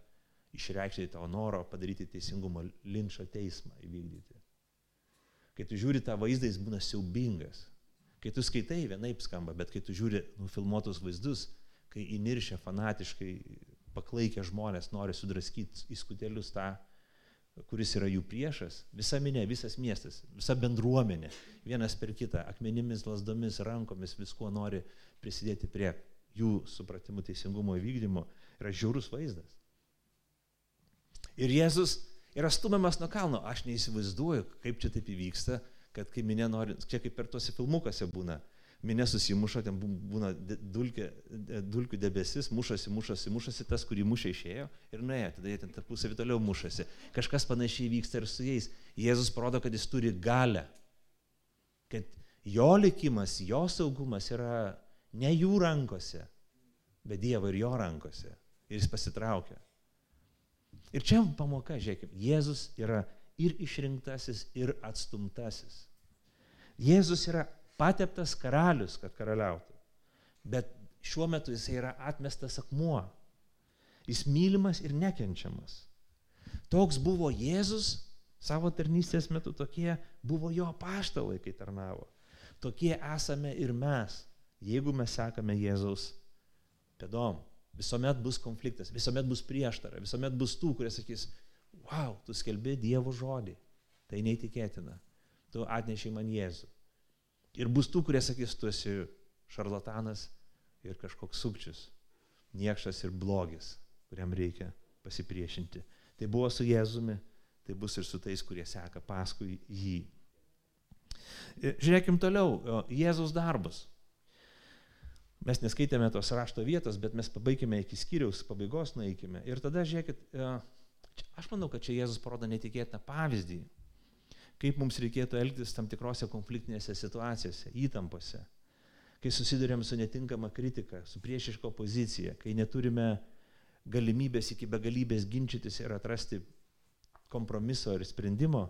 išreikšti to noro padaryti teisingumo linčio teismą įvykdyti. Kai tu žiūri tą vaizdą, jis būna siaubingas. Kai tu skaitai, vienaip skamba, bet kai tu žiūri nufilmuotus vaizdus, kai įniršia fanatiškai paklaikę žmonės nori sudraskyti į skutelius tą kuris yra jų priešas, visa minė, visas miestas, visa bendruomenė, vienas per kitą, akmenimis, lasdomis, rankomis, viskuo nori prisidėti prie jų supratimų teisingumo įvykdymo, yra žiaurus vaizdas. Ir Jėzus yra stumiamas nuo kalno. Aš neįsivaizduoju, kaip čia taip įvyksta, kad kai minė nori, čia kaip per tuose filmukuose būna, minė susimuša, ten būna dulkė, dulkių debesis, mušasi, mušasi, mušasi, tas, kurį mušė išėjo ir nuėjo, tada jie ten tarpusavį toliau mušasi. Kažkas panašiai vyksta ir su jais. Jėzus parodo, kad jis turi galę, kad jo likimas, jo saugumas yra ne jų rankose, bet Dievo ir jo rankose. Ir jis pasitraukia. Ir čia pamoka, žiūrėkime, Jėzus yra ir išrinktasis, ir atstumtasis. Jėzus yra pateptas karalius, kad karaliautų. Bet šiuo metu jis yra atmestas akmuo. Jis mylimas ir nekenčiamas. Toks buvo Jėzus Savo tarnystės metu tokie buvo jo paštalai, kai tarnavo. Tokie esame ir mes, jeigu mes sekame Jėzaus pėdom. Visuomet bus konfliktas, visuomet bus prieštara, visuomet bus tų, kurie sakys, wow, tu skelbi Dievo žodį. Tai neįtikėtina. Tu atnešiai man Jėzų. Ir bus tų, kurie sakys, tu esi šarlatanas ir kažkoks sukčius, niekšas ir blogis, kuriam reikia pasipriešinti. Tai buvo su Jėzumi, tai bus ir su tais, kurie seka paskui jį. Žiūrėkim toliau, Jėzus darbas. Mes neskaitėme tos rašto vietos, bet mes pabaigime iki skyriaus pabaigos, nueikime. Ir tada žiūrėkit, aš manau, kad čia Jėzus parodo netikėtiną pavyzdį, kaip mums reikėtų elgtis tam tikrose konfliktinėse situacijose, įtampose, kai susidurėm su netinkama kritika, su priešiška opozicija, kai neturime galimybės iki begalybės ginčytis ir atrasti kompromiso ir sprendimo,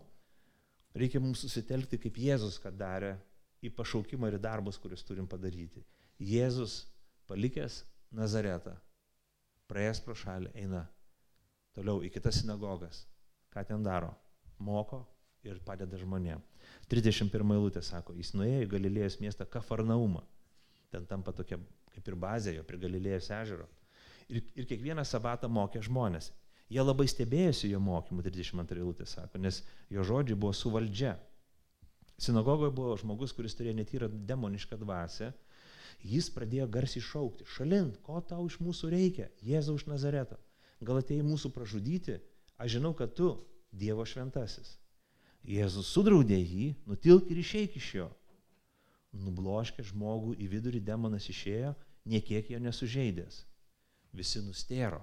reikia mums susitelkti, kaip Jėzus, kad darė, į pašaukimą ir darbus, kuriuos turim padaryti. Jėzus palikęs Nazaretą, praėjęs pro šalį, eina toliau į kitas sinagogas. Ką ten daro? Moko ir padeda žmonėm. 31 eilutė sako, jis nuėjo į Galilėjos miestą Kafarnaumą. Ten tampa tokia kaip ir bazė jo prie Galilėjos ežero. Ir, ir kiekvieną sabatą mokė žmonės. Jie labai stebėjosi jo mokymu, 32 eilutė sako, nes jo žodžiai buvo su valdžia. Sinagogoje buvo žmogus, kuris turėjo netyrą demonišką dvasę. Jis pradėjo garsiai šaukti, šalin, ko tau iš mūsų reikia, Jėzau iš Nazareto. Gal atėjai mūsų pražudyti, aš žinau, kad tu Dievo šventasis. Jėzus sudraudė jį, nutilk ir išeik iš jo. Nubloškė žmogų į vidurį demonas išėjo, niekiek jo nesužeidęs. Visi nustėro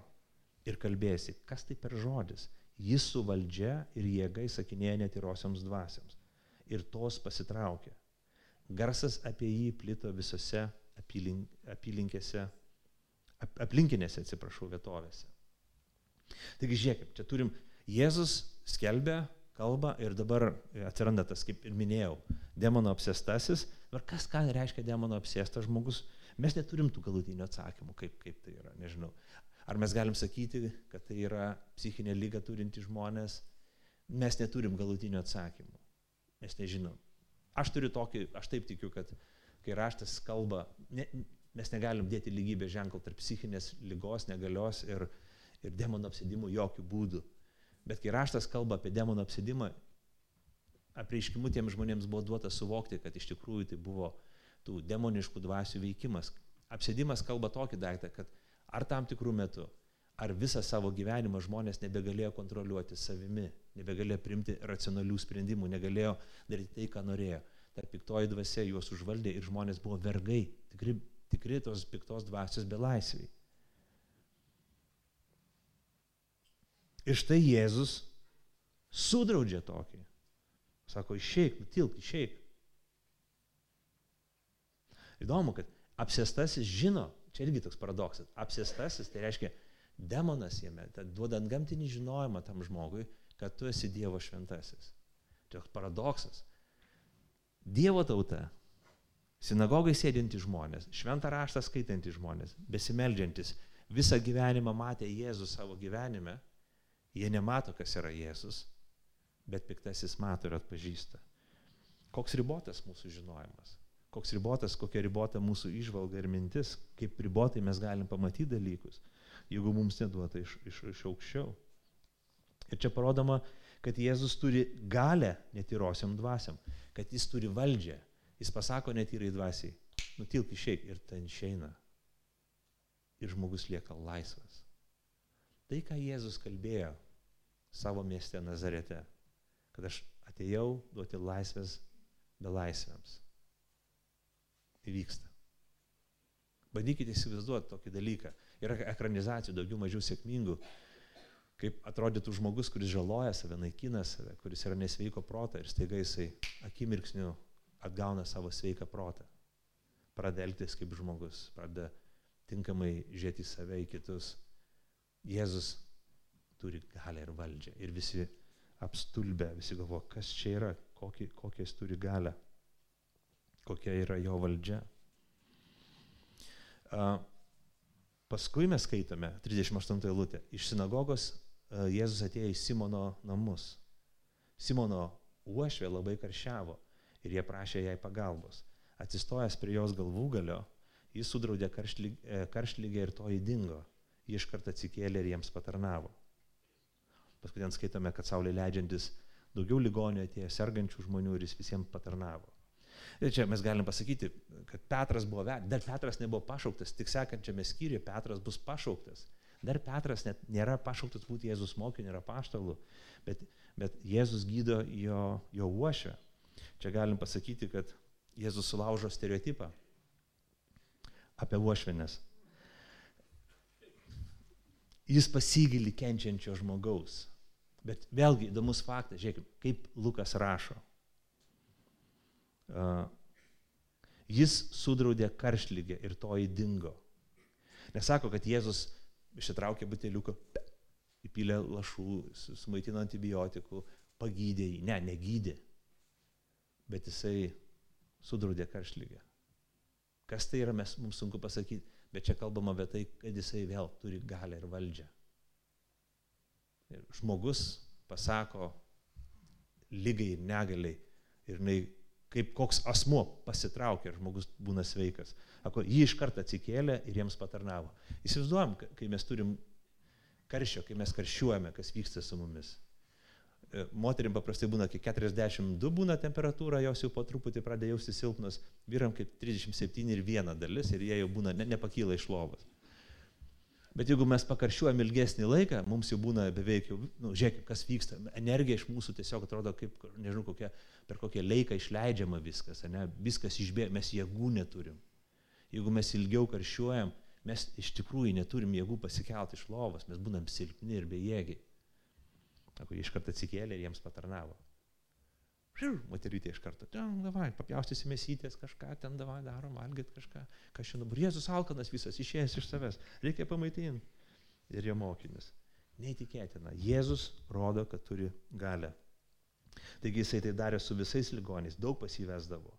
ir kalbėsi, kas tai per žodis. Jis su valdžia ir jėga įsakinėja netyrosioms dvasiams. Ir tos pasitraukė. Garsas apie jį plito visose apylink, apylinkėse, ap, aplinkinėse, atsiprašau, vietovėse. Taigi žiūrėkit, čia turim Jėzus skelbia, kalba ir dabar atsiranda tas, kaip ir minėjau, demono apsėstasis. Ir kas ką reiškia demono apsėstas žmogus? Mes neturim tų galutinių atsakymų, kaip, kaip tai yra, nežinau. Ar mes galim sakyti, kad tai yra psichinė lyga turinti žmonės? Mes neturim galutinių atsakymų. Mes nežinom. Aš turiu tokį, aš taip tikiu, kad kai raštas kalba, ne, mes negalim dėti lygybės ženklą tarp psichinės lygos, negalios ir, ir demono apsėdimų jokių būdų. Bet kai raštas kalba apie demono apsėdimą, apreiškimu tiems žmonėms buvo duota suvokti, kad iš tikrųjų tai buvo tų demoniškų dvasių veikimas. Apsėdimas kalba tokį daiktą, kad ar tam tikrų metų, ar visą savo gyvenimą žmonės nebegalėjo kontroliuoti savimi, nebegalėjo primti racionalių sprendimų, negalėjo daryti tai, ką norėjo. Ta piktoji dvasia juos užvaldė ir žmonės buvo vergai, tikri, tikri tos piktos dvasios belaisviai. Ir štai Jėzus sudraudžia tokį. Sako, išeik, nutilk, išeik. Įdomu, kad apsėstasis žino, Čia irgi toks paradoksas. Apsėstasis tai reiškia demonas jame, duodant gamtinį žinojimą tam žmogui, kad tu esi Dievo šventasis. Toks paradoksas. Dievo tauta, sinagogai sėdintys žmonės, šventą raštą skaitantys žmonės, besimeldžiantis, visą gyvenimą matė Jėzų savo gyvenime, jie nemato, kas yra Jėzus, bet piktasis mato ir atpažįsta. Koks ribotas mūsų žinojimas koks ribotas, kokia ribota mūsų išvalga ir mintis, kaip ribotai mes galim pamatyti dalykus, jeigu mums neduota iš, iš, iš aukščiau. Ir čia parodoma, kad Jėzus turi galę netyrosiam dvasiam, kad jis turi valdžią. Jis pasako netyrai dvasiai, nutilk išeik ir ten išeina. Ir žmogus lieka laisvas. Tai, ką Jėzus kalbėjo savo mieste Nazarete, kad aš atėjau duoti laisvės belaisviams įvyksta. Bandykite įsivaizduoti tokį dalyką. Yra ekranizacijų daugiau mažiau sėkmingų, kaip atrodytų žmogus, kuris žaloja save, naikina save, kuris yra nesveiko proto ir staiga jisai akimirksniu atgauna savo sveiką protą. Pradeda elgtis kaip žmogus, pradeda tinkamai žiūrėti į save, į kitus. Jėzus turi galę ir valdžią. Ir visi apstulbę, visi galvo, kas čia yra, kokį, kokią jis turi galę kokia yra jo valdžia. Paskui mes skaitome 38 eilutę. Iš sinagogos Jėzus atėjo į Simono namus. Simono uošvė labai karšiavo ir jie prašė jai pagalbos. Atsistojęs prie jos galvų galio, jis sudraudė e, karštlygę ir to įdingo. Ji iš karto atsikėlė ir jiems patarnavo. Paskui ten skaitome, kad saulė leidžiantis daugiau ligonių atėjo sergančių žmonių ir jis visiems patarnavo. Ir čia mes galim pasakyti, kad Petras buvo, dar Petras nebuvo pašauktas, tik sekančiame skyriuje Petras bus pašauktas. Dar Petras net nėra pašauktas būti Jėzus mokiniu, nėra paštalų, bet, bet Jėzus gydo jo, jo uošę. Čia galim pasakyti, kad Jėzus sulaužo stereotipą apie uošvinės. Jis pasigili kenčiančio žmogaus. Bet vėlgi įdomus faktas, žiūrėkime, kaip Lukas rašo. Jis sudraudė karšlygę ir to įdingo. Nesako, kad Jėzus išsitraukė buteliuką, įpylė lašų, sumaitino antibiotikų, pagydė jį. Ne, negydė. Bet jisai sudraudė karšlygę. Kas tai yra, mes, mums sunku pasakyti, bet čia kalbama apie tai, kad jisai vėl turi galę ir valdžią. Ir žmogus pasako lygai ir negaliai ir jinai kaip koks asmo pasitraukia ir žmogus būna sveikas. Ako, jį iš karto atsikėlė ir jiems patarnavo. Įsivaizduojam, kai mes turim karščio, kai mes karščiuojame, kas vyksta su mumis. E, moterim paprastai būna, kai 42 būna temperatūra, jos jau po truputį pradeda jausti silpnos, vyram kaip 37 ir viena dalis ir jie jau būna, ne, nepakyla iš lovos. Bet jeigu mes pakaršiuojam ilgesnį laiką, mums jau būna beveik jau, nu, žiūrėkime, kas vyksta. Energija iš mūsų tiesiog atrodo kaip, nežinau, kokia, per kokią laiką išleidžiama viskas, ne? viskas išbėga, mes jėgų neturim. Jeigu mes ilgiau karšiuojam, mes iš tikrųjų neturim jėgų pasikelti iš lovos, mes būnam silpni ir bejėgiai. Sako, iš karto atsikėlė ir jiems patarnavo. Žiūrėjau, moterytė iš karto, ten, davai, papjaustysi mesytės kažką, ten, davai, darom, valgyt kažką, kas šiandien dabar, Jėzus alkanas visas, išėjęs iš savęs, reikia pamaitinti. Ir jo mokinis. Neįtikėtina, Jėzus rodo, kad turi galę. Taigi jisai tai darė su visais ligoniais, daug pasivesdavo.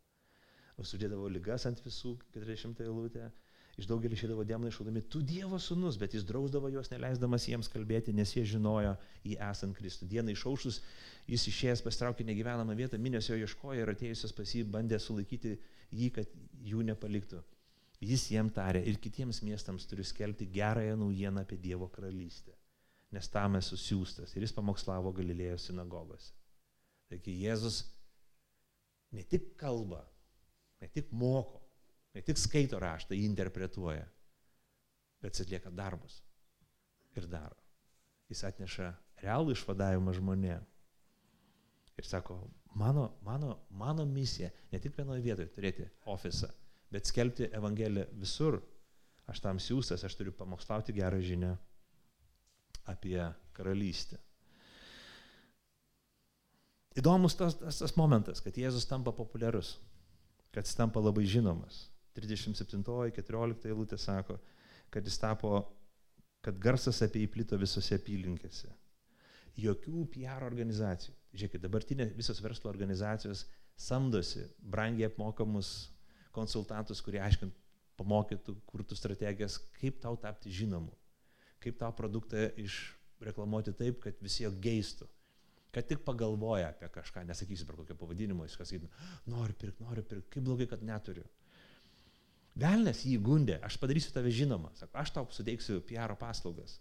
Sudėdavo lygas ant visų, 40 eilutė, iš daugelį išėdavo demonai šaudami, tu Dievo sūnus, bet jis drausdavo juos, neleisdamas jiems kalbėti, nes jie žinojo į esant Kristų. Dieną išaušus jis išėjęs pastraukė negyvenamą vietą, minios jo ieškojo ir atėjusios pas jį bandė sulaikyti jį, kad jų nepaliktų. Jis jiem tarė ir kitiems miestams turiu skelbti gerąją naujieną apie Dievo karalystę, nes tam esu siūstas ir jis pamokslavo Galilėjo sinagogose. Taigi Jėzus ne tik kalba, ne tik moko, Ne tik skaito raštą, jį interpretuoja, bet atlieka darbus ir daro. Jis atneša realų išvadavimą žmonė. Ir sako, mano, mano, mano misija ne tik vienoje vietoje turėti ofisą, bet skelbti Evangeliją visur. Aš tam siūstas, aš turiu pamokslauti gerą žinią apie karalystę. Įdomus tas, tas, tas momentas, kad Jėzus tampa populiarus, kad jis tampa labai žinomas. 37-14 eilutė sako, kad jis tapo, kad garsas apie jį plito visose apylinkėse. Jokių PR organizacijų. Žiūrėkit, dabartinė visos verslo organizacijos samdosi brangiai apmokamus konsultantus, kurie aiškint, pamokytų, kurtų strategijas, kaip tau tapti žinomu, kaip tau produktą išreklamuoti taip, kad visi jo geistų kad tik pagalvoja apie kažką, nesakysiu per kokio pavadinimo, jis kas sakytų, noriu pirkti, noriu pirkti, kaip blogai, kad neturiu. Velnes jį gundė, aš padarysiu tave žinomą. Sako, aš tau suteiksiu PR paslaugas.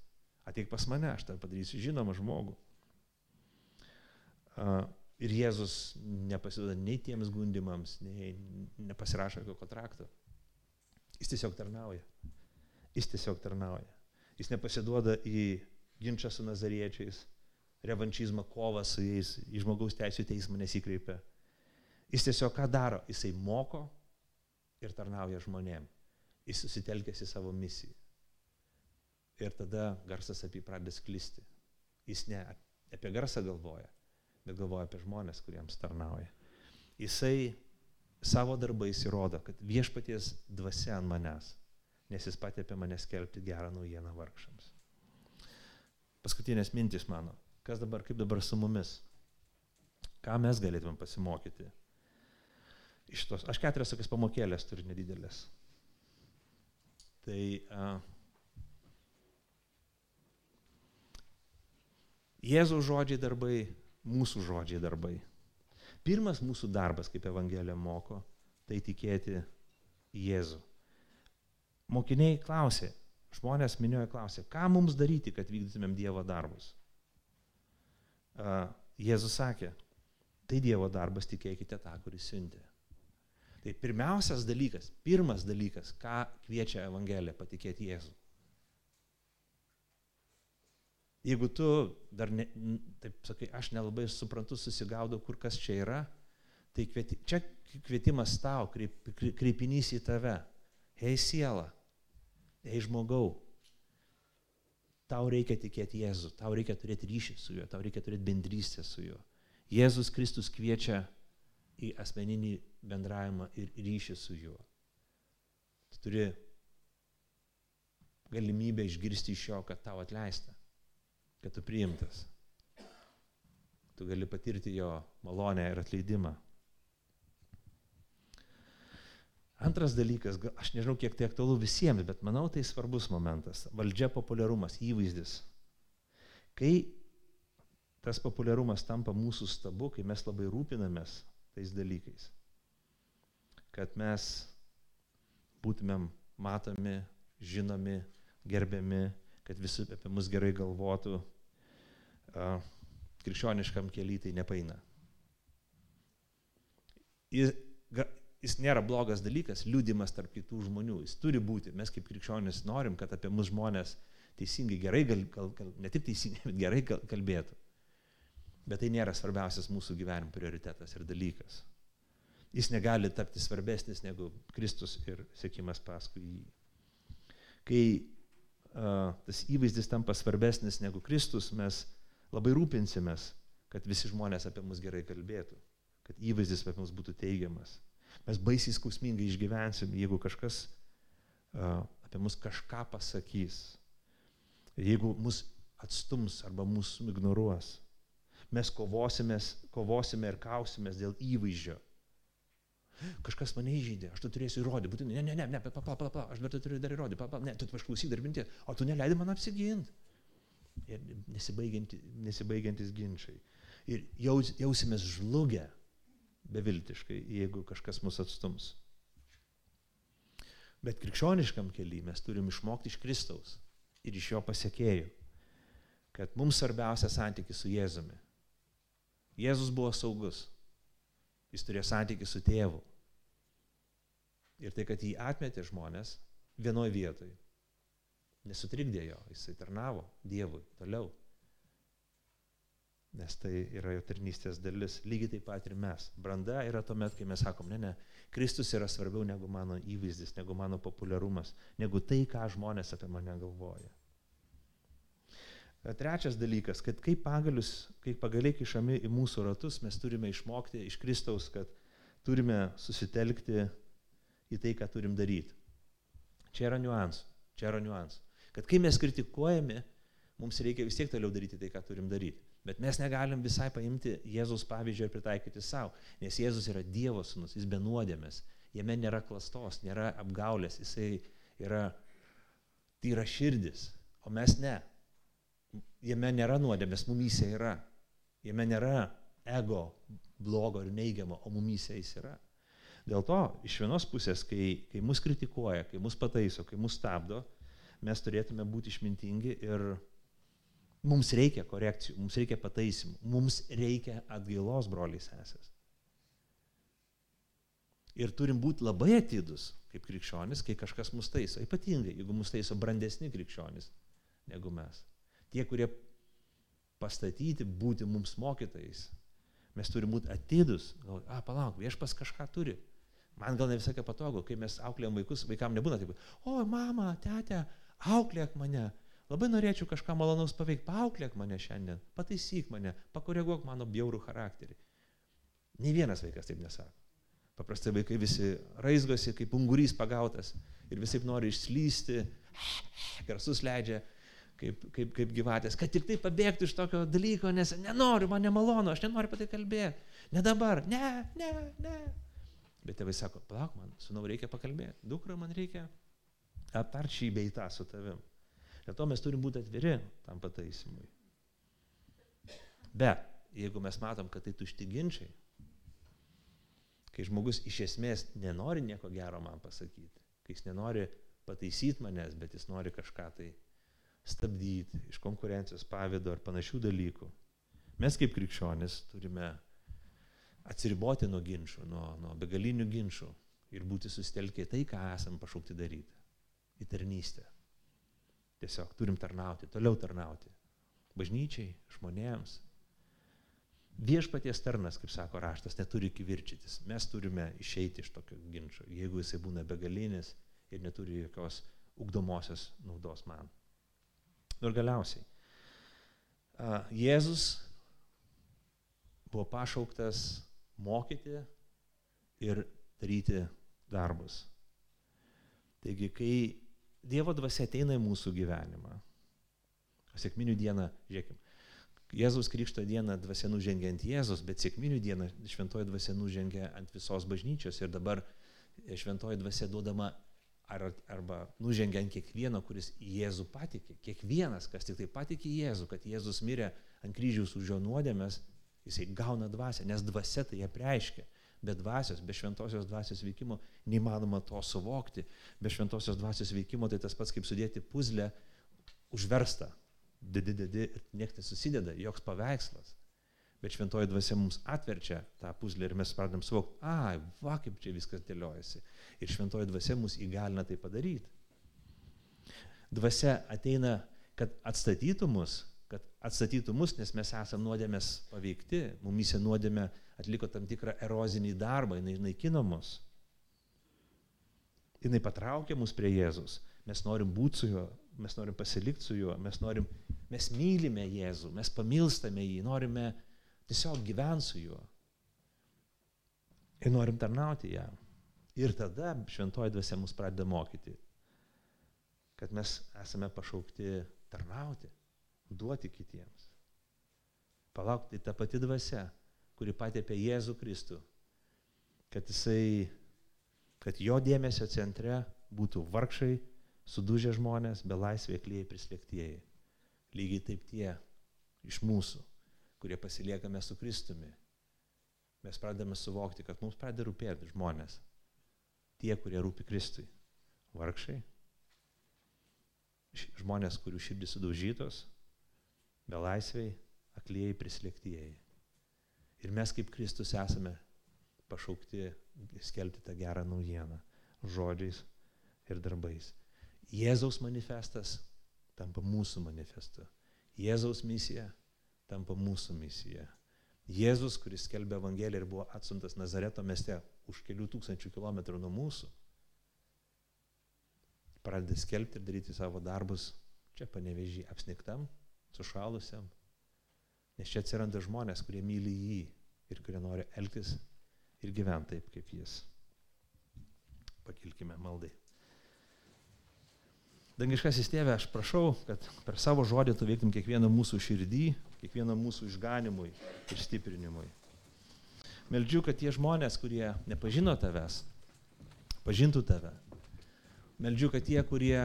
Ateik pas mane, aš tave padarysiu žinomą žmogų. Uh, ir Jėzus nepasiduoda nei tiems gundimams, nei nepasirašo jokio kontrakto. Jis tiesiog tarnauja. Jis tiesiog tarnauja. Jis nepasiduoda į ginčą su nazariečiais, revanšizmą, kovą su jais, į žmogaus teisų teismą nesikreipia. Jis tiesiog ką daro? Jisai moko, ir tarnauja žmonėm. Jis susitelkęs į savo misiją. Ir tada garsas apie jį pradeda sklisti. Jis ne apie garsą galvoja, bet galvoja apie žmonės, kuriems tarnauja. Jisai savo darbais įrodo, kad viešpaties dvasia ant manęs, nes jis patė apie mane skelbti gerą naujieną vargšams. Paskutinės mintis mano, kas dabar, kaip dabar su mumis, ką mes galėtume pasimokyti iš tos, aš keturias tokias pamokėlės turiu nedidelės. Tai a, Jėzaus žodžiai darbai mūsų žodžiai darbai. Pirmas mūsų darbas, kaip Evangelija moko, tai tikėti Jėzų. Mokiniai klausė, žmonės minioje klausė, ką mums daryti, kad vykdytumėm Dievo darbus. Jėzus sakė, tai Dievo darbas tikėkite tą, kuris siuntė. Tai pirmiausias dalykas, pirmas dalykas, ką kviečia Evangelija patikėti Jėzų. Jeigu tu dar, ne, taip sakai, aš nelabai suprantu, susigaudau, kur kas čia yra, tai kvieti, čia kvietimas tau, kreip, kreipinys į tave. Hei siela, hei žmogau, tau reikia tikėti Jėzų, tau reikia turėti ryšį su juo, tau reikia turėti bendrystę su juo. Jėzus Kristus kviečia į asmeninį bendravimą ir ryšį su juo. Tu turi galimybę išgirsti iš jo, kad tau atleista, kad tu priimtas. Tu gali patirti jo malonę ir atleidimą. Antras dalykas, aš nežinau, kiek tai aktualu visiems, bet manau tai svarbus momentas. Valdžia, populiarumas, įvaizdis. Kai tas populiarumas tampa mūsų stabu, kai mes labai rūpinamės tais dalykais. Kad mes būtumėm matomi, žinomi, gerbiami, kad visi apie mus gerai galvotų, krikščioniškam keliui tai nepaina. Jis, jis nėra blogas dalykas, liūdimas tarp kitų žmonių, jis turi būti. Mes kaip krikščionys norim, kad apie mus žmonės teisingai, gerai, gal, gal, gal, ne tik teisingai, bet gerai kalbėtų. Bet tai nėra svarbiausias mūsų gyvenimo prioritetas ir dalykas. Jis negali tapti svarbesnis negu Kristus ir sėkimas paskui jį. Kai uh, tas įvaizdis tampa svarbesnis negu Kristus, mes labai rūpinsimės, kad visi žmonės apie mus gerai kalbėtų, kad įvaizdis apie mus būtų teigiamas. Mes baisiai skausmingai išgyvensim, jeigu kažkas uh, apie mus kažką pasakys, jeigu mus atstums arba mūsų ignoruos mes kovosime ir kausimės dėl įvaizdžio. Kažkas mane įžeidė, aš tu turėsiu įrodyti, būtinai, ne, ne, ne, ne, pala, pala, pala, aš dar tu turiu dar įrodyti, pala, pala, ne, tu išklausyk dar minti, o tu neleidai man apsiginti. Ir nesibaigiantis, nesibaigiantis ginčiai. Ir jaus, jausimės žlugę beviltiškai, jeigu kažkas mus atstums. Bet krikščioniškam keliui mes turim išmokti iš Kristaus ir iš jo pasiekėjų, kad mums svarbiausia santykis su Jėzumi. Jėzus buvo saugus. Jis turėjo santykių su tėvu. Ir tai, kad jį atmetė žmonės vienoje vietoje, nesutrikdė jo, jisai tarnavo Dievui toliau. Nes tai yra jo tarnystės dalis. Lygiai taip pat ir mes. Branda yra tuomet, kai mes sakom, ne, ne, Kristus yra svarbiau negu mano įvaizdis, negu mano populiarumas, negu tai, ką žmonės apie mane galvoja. Trečias dalykas, kad kaip pagalius, kaip pagaliai kišami į mūsų ratus, mes turime išmokti iš Kristaus, kad turime susitelkti į tai, ką turim daryti. Čia yra niuansų, čia yra niuansų. Kad kai mes kritikuojame, mums reikia vis tiek toliau daryti tai, ką turim daryti. Bet mes negalim visai paimti Jėzus pavyzdžio ir pritaikyti savo, nes Jėzus yra Dievo sūnus, jis be nuodėmės, jame nėra klastos, nėra apgaulės, jisai yra tyra širdis, o mes ne jame nėra nuodėmės, mumyse yra. Jame nėra ego blogo ir neigiamo, o mumyse jis yra. Dėl to iš vienos pusės, kai, kai mus kritikuoja, kai mus pataiso, kai mus stabdo, mes turėtume būti išmintingi ir mums reikia korekcijų, mums reikia pataisimų, mums reikia atgailos broliai sesės. Ir turim būti labai atidus kaip krikščionis, kai kažkas mus taiso. Ypatingai, jeigu mus taiso brandesni krikščionis negu mes tie, kurie pastatyti būti mums mokytais. Mes turime būti atidus. A, palauk, viešpas kažką turi. Man gal ne visai patogu, kai mes auklėjom vaikus, vaikam nebūna taip, o mama, tete, auklėk mane. Labai norėčiau kažką malonaus paveikti, paauklėk mane šiandien, pataisyk mane, pakoreguok mano bjaurų charakterį. Ne vienas vaikas taip nesako. Paprastai vaikai visi raizgosi, kaip ungurys pagautas ir visai nori išslysti, garsus leidžia, kaip, kaip, kaip gyvatės, kad tik tai pabėgtų iš tokio dalyko, nes nenoriu, man nemalonu, aš nenoriu apie tai kalbėti. Ne dabar, ne, ne, ne. Bet tėvai sako, palauk man, sunau reikia pakalbėti, dukra man reikia aptart šį beitą su tavim. Dėl to mes turim būti atviri tam pataisimui. Bet jeigu mes matom, kad tai tušti ginčiai, kai žmogus iš esmės nenori nieko gero man pasakyti, kai jis nenori pataisyti manęs, bet jis nori kažką tai stabdyti iš konkurencijos pavydo ar panašių dalykų. Mes kaip krikščionis turime atsiriboti nuo ginčių, nuo, nuo begalinių ginčių ir būti sustelkę į tai, ką esam pašaukti daryti. Į tarnystę. Tiesiog turim tarnauti, toliau tarnauti. Bažnyčiai, žmonėms. Viešpaties tarnas, kaip sako raštas, neturi kivirčytis. Mes turime išeiti iš tokio ginčio, jeigu jisai būna begalinis ir neturi jokios ugdomosios naudos man. Nu ir galiausiai. Jėzus buvo pašauktas mokyti ir daryti darbus. Taigi, kai Dievo dvasia ateina į mūsų gyvenimą, sėkminių dieną, žiūrėkime, Jėzaus Krikšto dieną dvasia nužengia ant Jėzus, bet sėkminių dieną šventoji dvasia nužengia ant visos bažnyčios ir dabar šventoji dvasia duodama ar, arba nužengia ant kiekvieno, kuris Jėzų patikė. Kiekvienas, kas tik tai patikė Jėzų, kad Jėzus mirė ant kryžiaus už jo nuodėmės, jisai gauna dvasę, nes dvasia tai ją preiškia. Be dvasios, be šventosios dvasios veikimo neįmanoma to suvokti. Be šventosios dvasios veikimo tai tas pats kaip sudėti puzlę užverstą. Didi, didi niekas nesusideda, joks paveikslas. Bet šventoji dvasia mums atverčia tą puzlę ir mes pradedam suvokti, ai, va kaip čia viskas dėliojasi. Ir šventoji dvasia mus įgalina tai padaryti. Dvasia ateina, kad atstatytų mus, kad atstatytų mus, nes mes esame nuodėmės paveikti, mumise nuodėmė atliko tam tikrą erozinį darbą, jinai naikino mus. Jinai patraukė mus prie Jėzus. Mes norim būti su juo, mes norim pasilikti su juo, mes, norim, mes mylime Jėzų, mes pamilstame jį, norime tiesiog gyventi su juo. Ir norim tarnauti jam. Ir tada šventoji dvasia mus pradeda mokyti, kad mes esame pašaukti tarnauti duoti kitiems. Palaukti tą pati dvasia, kuri patėpė Jėzų Kristų, kad jisai, kad jo dėmesio centre būtų vargšai, sudužę žmonės, belaisvė klyjei prislėgtieji. Lygiai taip tie iš mūsų, kurie pasiliekame su Kristumi. Mes pradedame suvokti, kad mums pradeda rūpėti žmonės. Tie, kurie rūpi Kristui. Vargšai. Žmonės, kurių širdis sudaužytos, belaisviai, aklieji, prislėgtieji. Ir mes kaip Kristus esame pašaukti skelbti tą gerą naujieną žodžiais ir darbais. Jėzaus manifestas tampa mūsų manifestu. Jėzaus misija tampa mūsų misija. Jėzus, kuris skelbė Evangeliją ir buvo atsuntas Nazareto mieste už kelių tūkstančių kilometrų nuo mūsų, pradeda skelbti ir daryti savo darbus čia panevežį apsniktam, sušalusiam. Nes čia atsiranda žmonės, kurie myli jį ir kurie nori elgtis ir gyventi taip, kaip jis. Pakilkime maldai. Dangiškasis tėve, aš prašau, kad per savo žodį tu veiktum kiekvieną mūsų širdį, kiekvieną mūsų išganimui ir stiprinimui. Meldžiu, kad tie žmonės, kurie nepažino tavęs, pažintų tave. Meldžiu, kad tie, kurie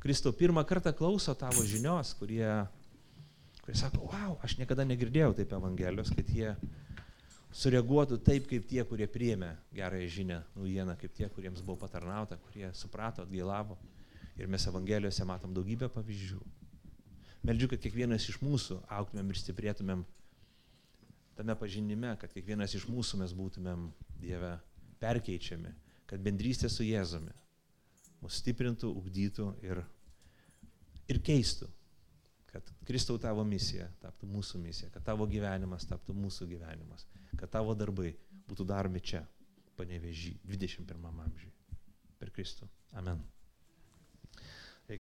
Kristau pirmą kartą klauso tavo žinios, kurie kurie sako, wow, aš niekada negirdėjau taip Evangelijos, kad jie sureaguotų taip, kaip tie, kurie priėmė gerąją žinę, naujieną, kaip tie, kuriems buvo patarnauta, kurie suprato, atgailavo. Ir mes Evangelijose matom daugybę pavyzdžių. Meldžiu, kad kiekvienas iš mūsų auktumėm ir stiprėtumėm tame pažinime, kad kiekvienas iš mūsų mes būtumėm Dieve perkeičiami, kad bendrystė su Jėzumi mus stiprintų, ugdytų ir, ir keistų kad Kristau tavo misija taptų mūsų misija, kad tavo gyvenimas taptų mūsų gyvenimas, kad tavo darbai būtų daromi čia, panevežį, 21 amžiui. Per Kristų. Amen.